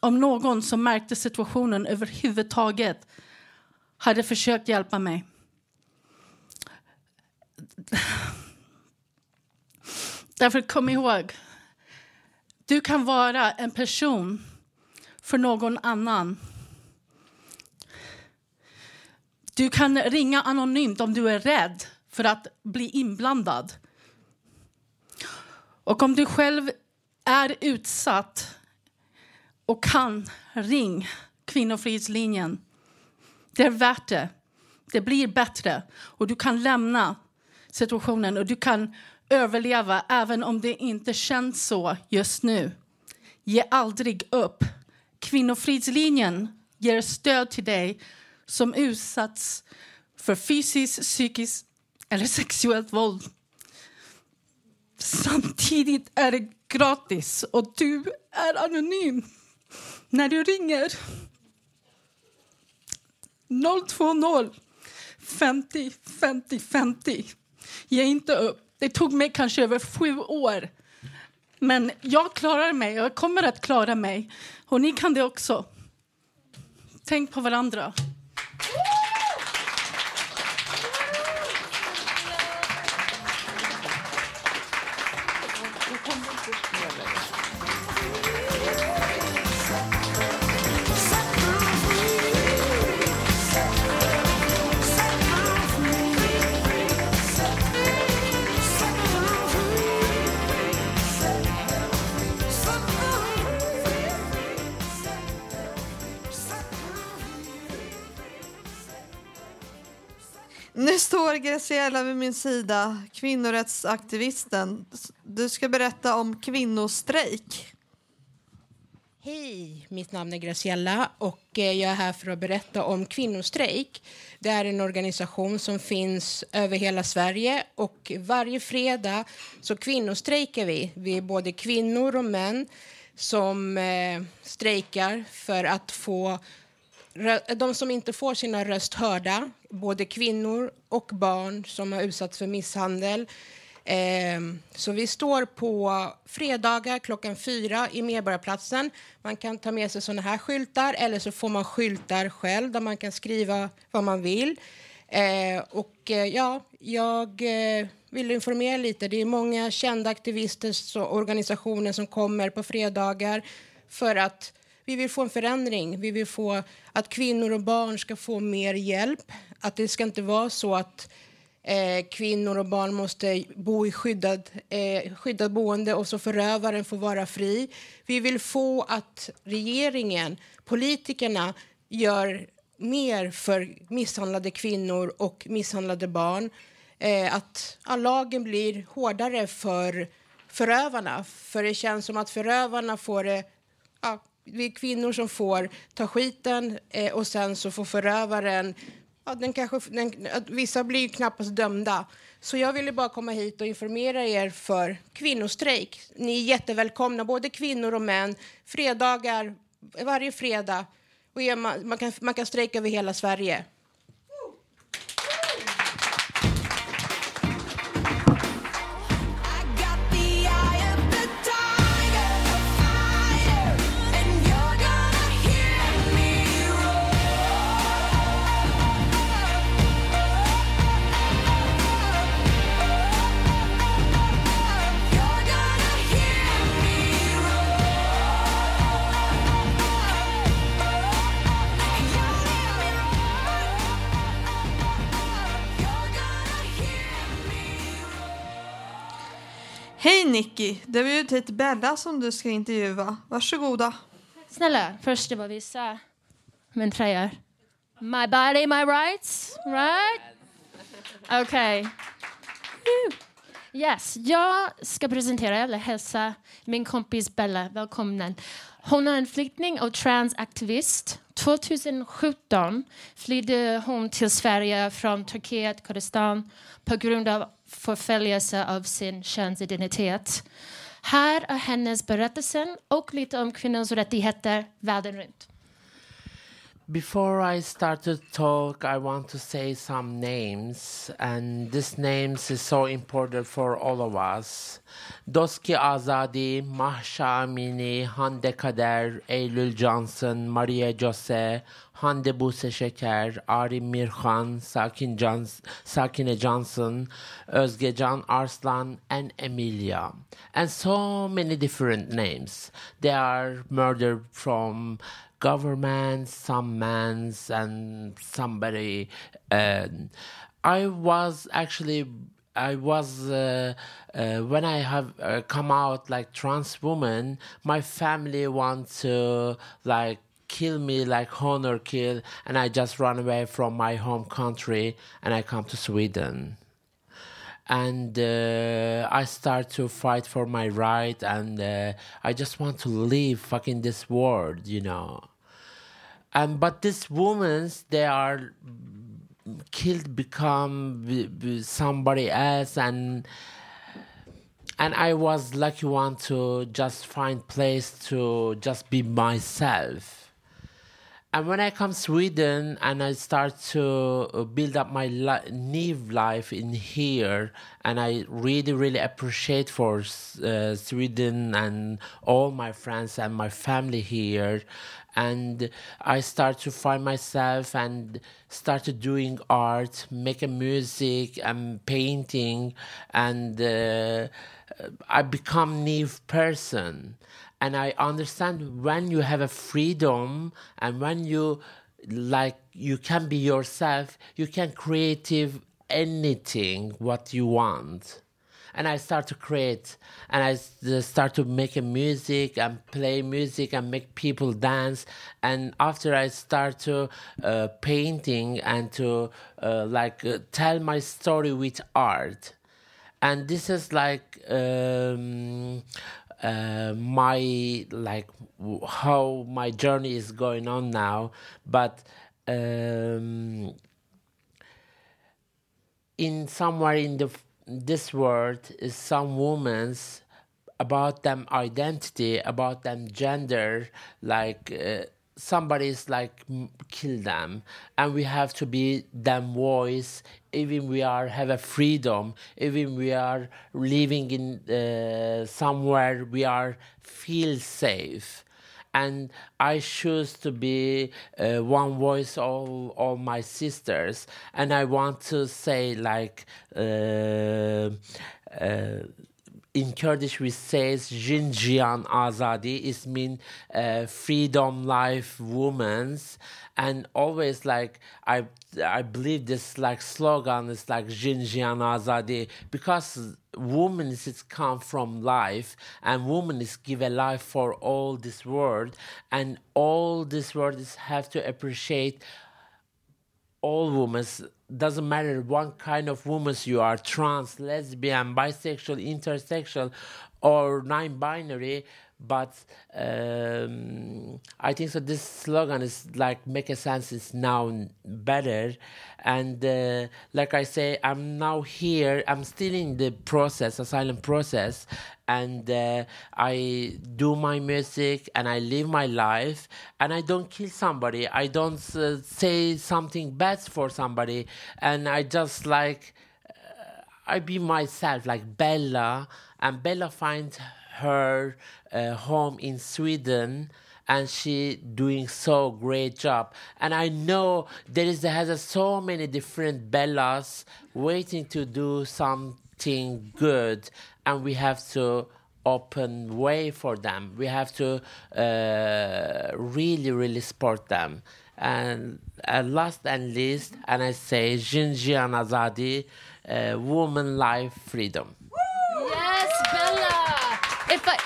Om någon som märkte situationen överhuvudtaget hade försökt hjälpa mig. Därför kom ihåg, du kan vara en person för någon annan. Du kan ringa anonymt om du är rädd för att bli inblandad. Och om du själv är utsatt och kan, ring Kvinnofridslinjen. Det är värt det. Det blir bättre och du kan lämna situationen och du kan överleva även om det inte känns så just nu. Ge aldrig upp. Kvinnofridslinjen ger stöd till dig som utsatts för fysiskt, psykiskt eller sexuellt våld. Samtidigt är det gratis och du är anonym när du ringer 020 50, 50, 50. Ge inte upp. Det tog mig kanske över sju år. Men jag klarar mig och jag kommer att klara mig. Och ni kan det också. Tänk på varandra.
Nu Graciela vid min sida, kvinnorättsaktivisten. Du ska berätta om kvinnostrejk.
Hej, mitt namn är Graciella och eh, jag är här för att berätta om Kvinnostrejk. Det är en organisation som finns över hela Sverige och varje fredag så kvinnostrejkar vi. Vi är både kvinnor och män som eh, strejkar för att få Eh, de som inte får sina röst hörda, både kvinnor och barn som har utsatts för misshandel. Ehm, så vi står på fredagar klockan fyra i Medborgarplatsen. Man kan ta med sig såna här skyltar eller så får man skyltar själv där man kan skriva vad man vill. Ehm, och eh, ja, jag eh, vill informera lite. Det är många kända aktivister och organisationer som kommer på fredagar för att vi vill få en förändring. Vi vill få att kvinnor och barn ska få mer hjälp. Att det ska inte vara så att eh, kvinnor och barn måste bo i skyddad, eh, skyddad boende och så förövaren får vara fri. Vi vill få att regeringen, politikerna, gör mer för misshandlade kvinnor och misshandlade barn. Eh, att ja, lagen blir hårdare för förövarna. För det känns som att förövarna får det ja, vi är kvinnor som får ta skiten eh, och sen så får förövaren... Ja, den kanske, den, vissa blir ju knappast dömda. Så jag ville bara komma hit och informera er för kvinnostrejk. Ni är jättevälkomna, både kvinnor och män. Fredagar, varje fredag. Och man, man, kan, man kan strejka över hela Sverige.
Nicky, det var ju hit Bella som du ska intervjua. Varsågoda.
Snälla, först det var visa min tröja. My body, my rights, right? Okej. Okay. Yes, jag ska presentera eller hälsa min kompis Bella välkommen. Hon är en flykting och transaktivist. 2017 flydde hon till Sverige från Turkiet, Kurdistan på grund av av sin hennes om.
Before I start to talk, I want to say some names, and these names is so important for all of us. Doski Azadi, Mahsha Amini, Hande Kader, Eylül Johnson, Maria Jose, Hande Buse Şeker, Ari Mirhan, Sakin Jans Sakine Johnson, Özgecan Arslan, and Emilia. And so many different names. They are murdered from government, some man's, and somebody. Uh, I was actually. I was uh, uh, when I have uh, come out like trans woman. My family want to like kill me like honor kill, and I just run away from my home country and I come to Sweden and uh, I start to fight for my right, and uh, I just want to leave fucking this world, you know. And but these women, they are killed, become somebody else, and and I was lucky one to just find place to just be myself. And when I come Sweden and I start to uh, build up my li- new life in here, and I really, really appreciate for uh, Sweden and all my friends and my family here, and I start to find myself and started doing art, making music and painting, and uh, I become new person and I understand when you have a freedom and when you like you can be yourself, you can creative anything what you want. And I start to create, and I start to make a music and play music and make people dance. And after I start to uh, painting and to uh, like uh, tell my story with art, and this is like um, uh, my like how my journey is going on now but um, in somewhere in the this world is some women's about them identity about them gender like uh, somebody's like kill them. And we have to be them voice. Even we are have a freedom. Even we are living in uh, somewhere we are feel safe. And I choose to be uh, one voice of all my sisters, and I want to say like uh, uh, in Kurdish we say Jinjian Azadi is mean uh, freedom life women's and always like I I believe this like slogan is like Jinjian Azadi because woman is come from life and woman is give a life for all this world and all this world is have to appreciate all women doesn't matter what kind of woman you are trans lesbian bisexual intersexual or non-binary but um, i think so this slogan is like make a sense is now better and uh, like i say i'm now here i'm still in the process asylum process and uh, I do my music and I live my life and I don't kill somebody. I don't uh, say something bad for somebody, and I just like uh, I be myself, like Bella, and Bella finds her uh, home in Sweden. And she doing so great job, and I know there is has a, so many different Bellas waiting to do something good, and we have to open way for them. We have to uh, really, really support them. And uh, last and least, and I say Jinjian Azadi, uh, woman life freedom.
Yes, Bella. If I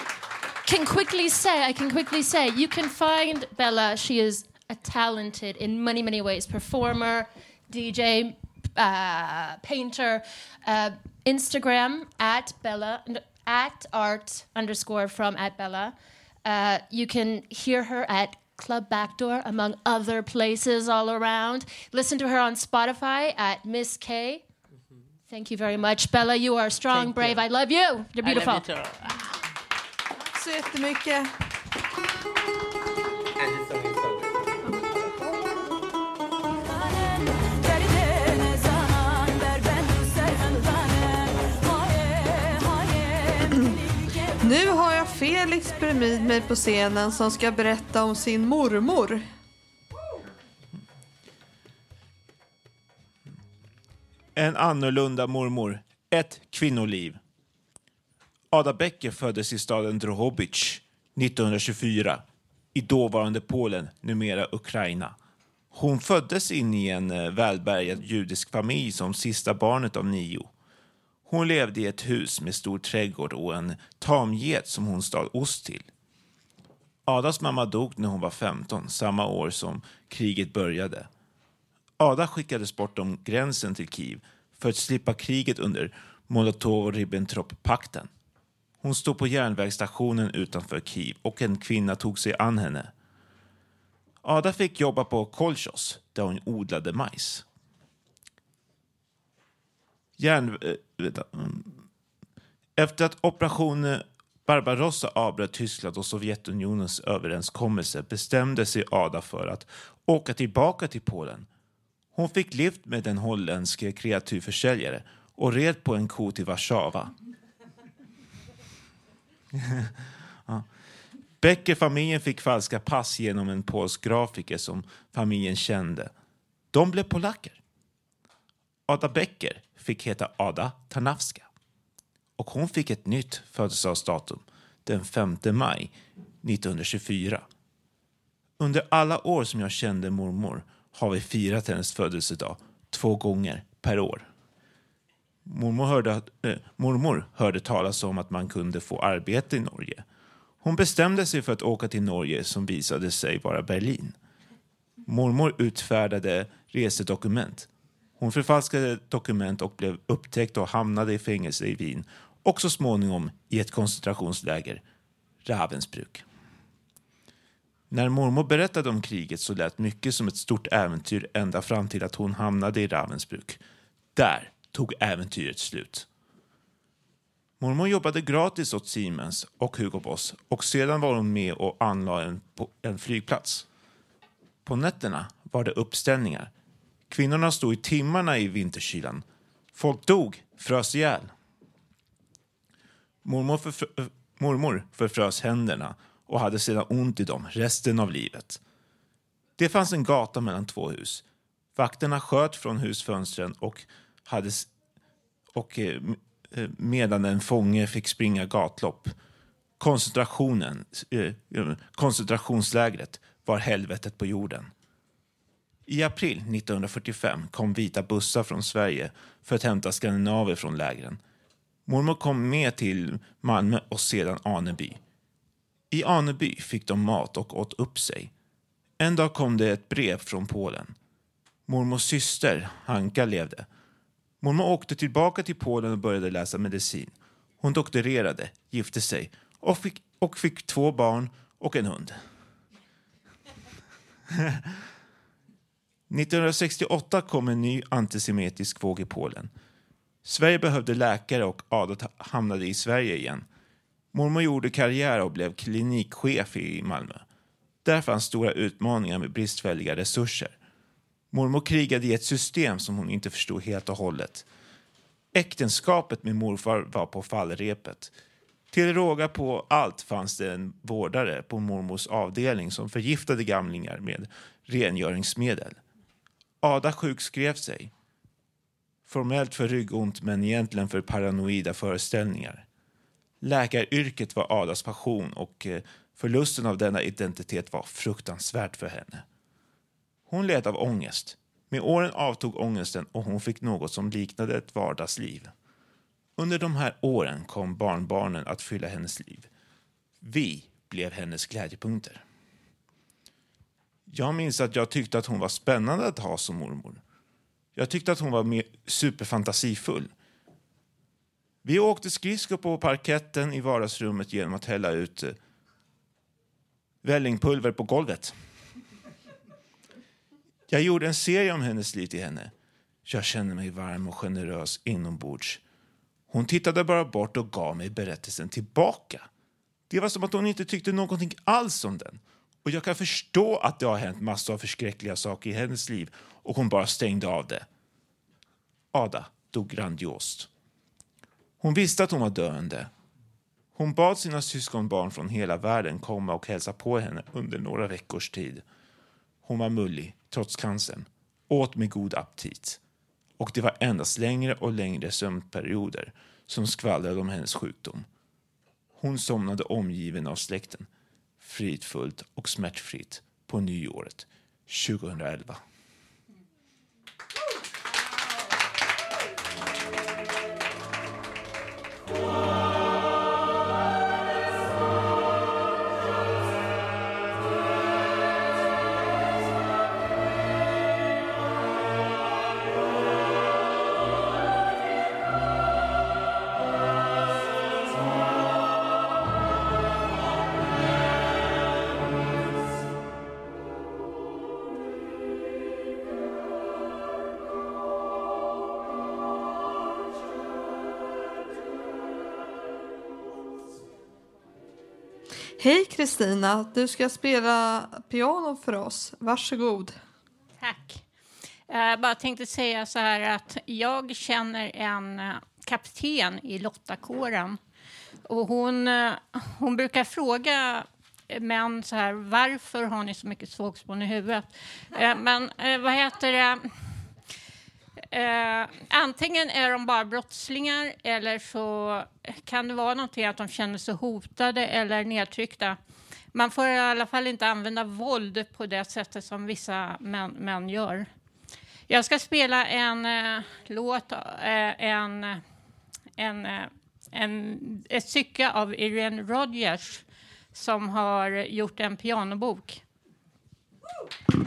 can quickly say, I can quickly say, you can find Bella. She is a talented in many, many ways performer, DJ, uh, painter. Uh, Instagram at Bella at art underscore from at Bella. Uh, you can hear her at Club Backdoor, among other places all around. Listen to her on Spotify at Miss K. Thank you very much, Bella. You are strong,
Thank
brave.
you.
I love you. You're beautiful.
Tack så jättemycket. Nu har jag Felix bredvid mig på scenen som ska berätta om sin mormor.
En annorlunda mormor. Ett kvinnoliv. Ada Becker föddes i staden Drohobych 1924 i dåvarande Polen, numera Ukraina. Hon föddes in i en eh, välbärgad judisk familj som sista barnet av nio. Hon levde i ett hus med stor trädgård och en tamget som hon stal ost till. Adas mamma dog när hon var 15, samma år som kriget började. Ada skickades bortom gränsen till Kiev för att slippa kriget under Molotov-Ribbentrop-pakten. Hon stod på järnvägsstationen utanför Kiev och en kvinna tog sig an henne. Ada fick jobba på Kolchos där hon odlade majs. Järn... Eh, mm. Efter att operation eh, Barbarossa avbröt Tyskland och Sovjetunionens överenskommelse bestämde sig Ada för att åka tillbaka till Polen. Hon fick lift med en holländsk kreaturförsäljare och red på en ko till Warszawa ja. Becker-familjen fick falska pass genom en polsk grafiker som familjen kände. De blev polacker. Ada Becker fick heta Ada Tarnawska. Och hon fick ett nytt födelsedagsdatum, den 5 maj 1924. Under alla år som jag kände mormor har vi firat hennes födelsedag två gånger per år. Mormor hörde, äh, mormor hörde talas om att man kunde få arbete i Norge. Hon bestämde sig för att åka till Norge som visade sig vara Berlin. Mormor utfärdade resedokument. Hon förfalskade dokument och blev upptäckt och hamnade i fängelse i Wien och så småningom i ett koncentrationsläger, Ravensbrück. När mormor berättade om kriget så lät mycket som ett stort äventyr ända fram till att hon hamnade i Ravensbrück. Där tog äventyret slut. Mormor jobbade gratis åt Siemens och Hugo Boss och sedan var hon med och anlade en, en flygplats. På nätterna var det uppställningar. Kvinnorna stod i timmarna i vinterkylan. Folk dog, frös ihjäl. Mormor, förfrö eh, mormor förfrös händerna och hade sedan ont i dem resten av livet. Det fanns en gata mellan två hus. Vakterna sköt från husfönstren och, hade, och eh, eh, medan en fånge fick springa gatlopp. Koncentrationen, eh, koncentrationslägret var helvetet på jorden. I april 1945 kom vita bussar från Sverige för att hämta skandinaver från lägren. Mormor kom med till Malmö och sedan Aneby. I Aneby fick de mat och åt upp sig. En dag kom det ett brev från Polen. Mormors syster, Hanka, levde. Mormor åkte tillbaka till Polen och började läsa medicin. Hon doktorerade, gifte sig och fick, och fick två barn och en hund. 1968 kom en ny antisemitisk våg i Polen. Sverige behövde läkare och Adolf hamnade i Sverige igen. Mormor gjorde karriär och blev klinikchef i Malmö. Där fanns stora utmaningar med bristfälliga resurser. Mormor krigade i ett system som hon inte förstod helt och hållet. Äktenskapet med morfar var på fallrepet. Till råga på allt fanns det en vårdare på mormors avdelning som förgiftade gamlingar med rengöringsmedel. Ada sjukskrev sig. Formellt för ryggont men egentligen för paranoida föreställningar. Läkaryrket var Adas passion och eh, förlusten av denna identitet var fruktansvärt för henne. Hon led av ångest. Med åren avtog ångesten och hon fick något som liknade ett vardagsliv. Under de här åren kom barnbarnen att fylla hennes liv. Vi blev hennes glädjepunkter. Jag minns att jag tyckte att hon var spännande att ha som mormor. Jag tyckte att hon var superfantasifull. Vi åkte skridskor på parketten i vardagsrummet genom att hälla ut eh, vällingpulver på golvet. Jag gjorde en serie om hennes liv till henne. Jag kände mig varm och generös inombords. Hon tittade bara bort och gav mig berättelsen tillbaka. Det var som att hon inte tyckte någonting alls om den. Och jag kan förstå att det har hänt massor av förskräckliga saker i hennes liv och hon bara stängde av det. Ada dog grandiost. Hon visste att hon var döende. Hon bad sina syskonbarn från hela världen komma och hälsa på henne under några veckors tid. Hon var mullig, trots cancern, åt med god aptit och det var endast längre och längre sömnperioder som skvallrade om hennes sjukdom. Hon somnade omgiven av släkten, fridfullt och smärtfritt, på nyåret 2011.
Mm. Kristina, du ska spela piano för oss. Varsågod.
Tack. Jag bara tänkte säga så här att jag känner en eh, kapten i Lottakåren. Och hon, eh, hon brukar fråga män så här, varför har ni så mycket sågspån i huvudet? Men vad heter det? Eh, antingen är de bara brottslingar eller så kan det vara någonting att de känner sig hotade eller nedtryckta. Man får i alla fall inte använda våld på det sättet som vissa män, män gör. Jag ska spela en eh, låt, eh, en, en, eh, en, ett stycke av Irene Rodgers som har gjort en pianobok.
Woo!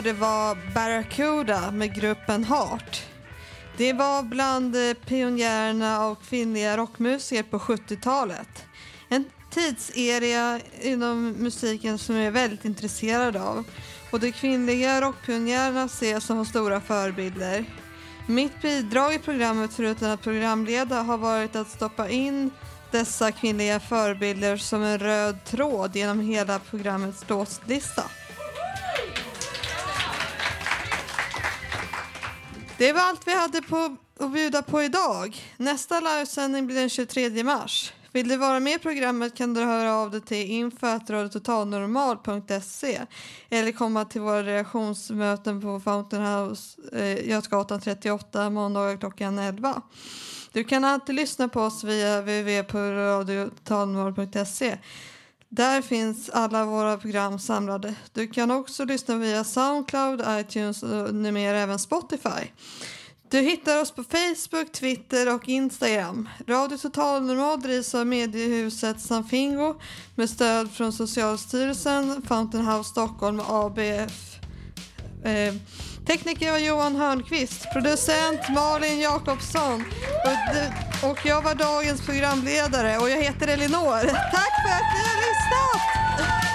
Hörde var Barracuda med gruppen Heart. Det var bland eh, pionjärerna av kvinnliga rockmusiker på 70-talet. En tidsera inom musiken som jag är väldigt intresserad av. Och de kvinnliga rockpionjärerna ses som stora förebilder. Mitt bidrag i programmet, förutom att programleda, har varit att stoppa in dessa kvinnliga förebilder som en röd tråd genom hela programmets låtlista. Det var allt vi hade på att bjuda på idag. Nästa livesändning blir den 23 mars. Vill du vara med i programmet kan du höra av dig till info.radiototalnormal.se eller komma till våra reaktionsmöten på Fountain House, eh, Götgatan 38, måndagar klockan 11. Du kan alltid lyssna på oss via www.radiototalnormal.se. Där finns alla våra program samlade. Du kan också lyssna via Soundcloud, iTunes och numera även Spotify. Du hittar oss på Facebook, Twitter och Instagram. Radio Total Normal drivs av mediehuset Sanfingo med stöd från Socialstyrelsen, Fountain House Stockholm och ABF. Eh, tekniker var Johan Hörnqvist, producent Malin Jakobsson och, och jag var dagens programledare och jag heter Elinor. Tack för att ni har lyssnat!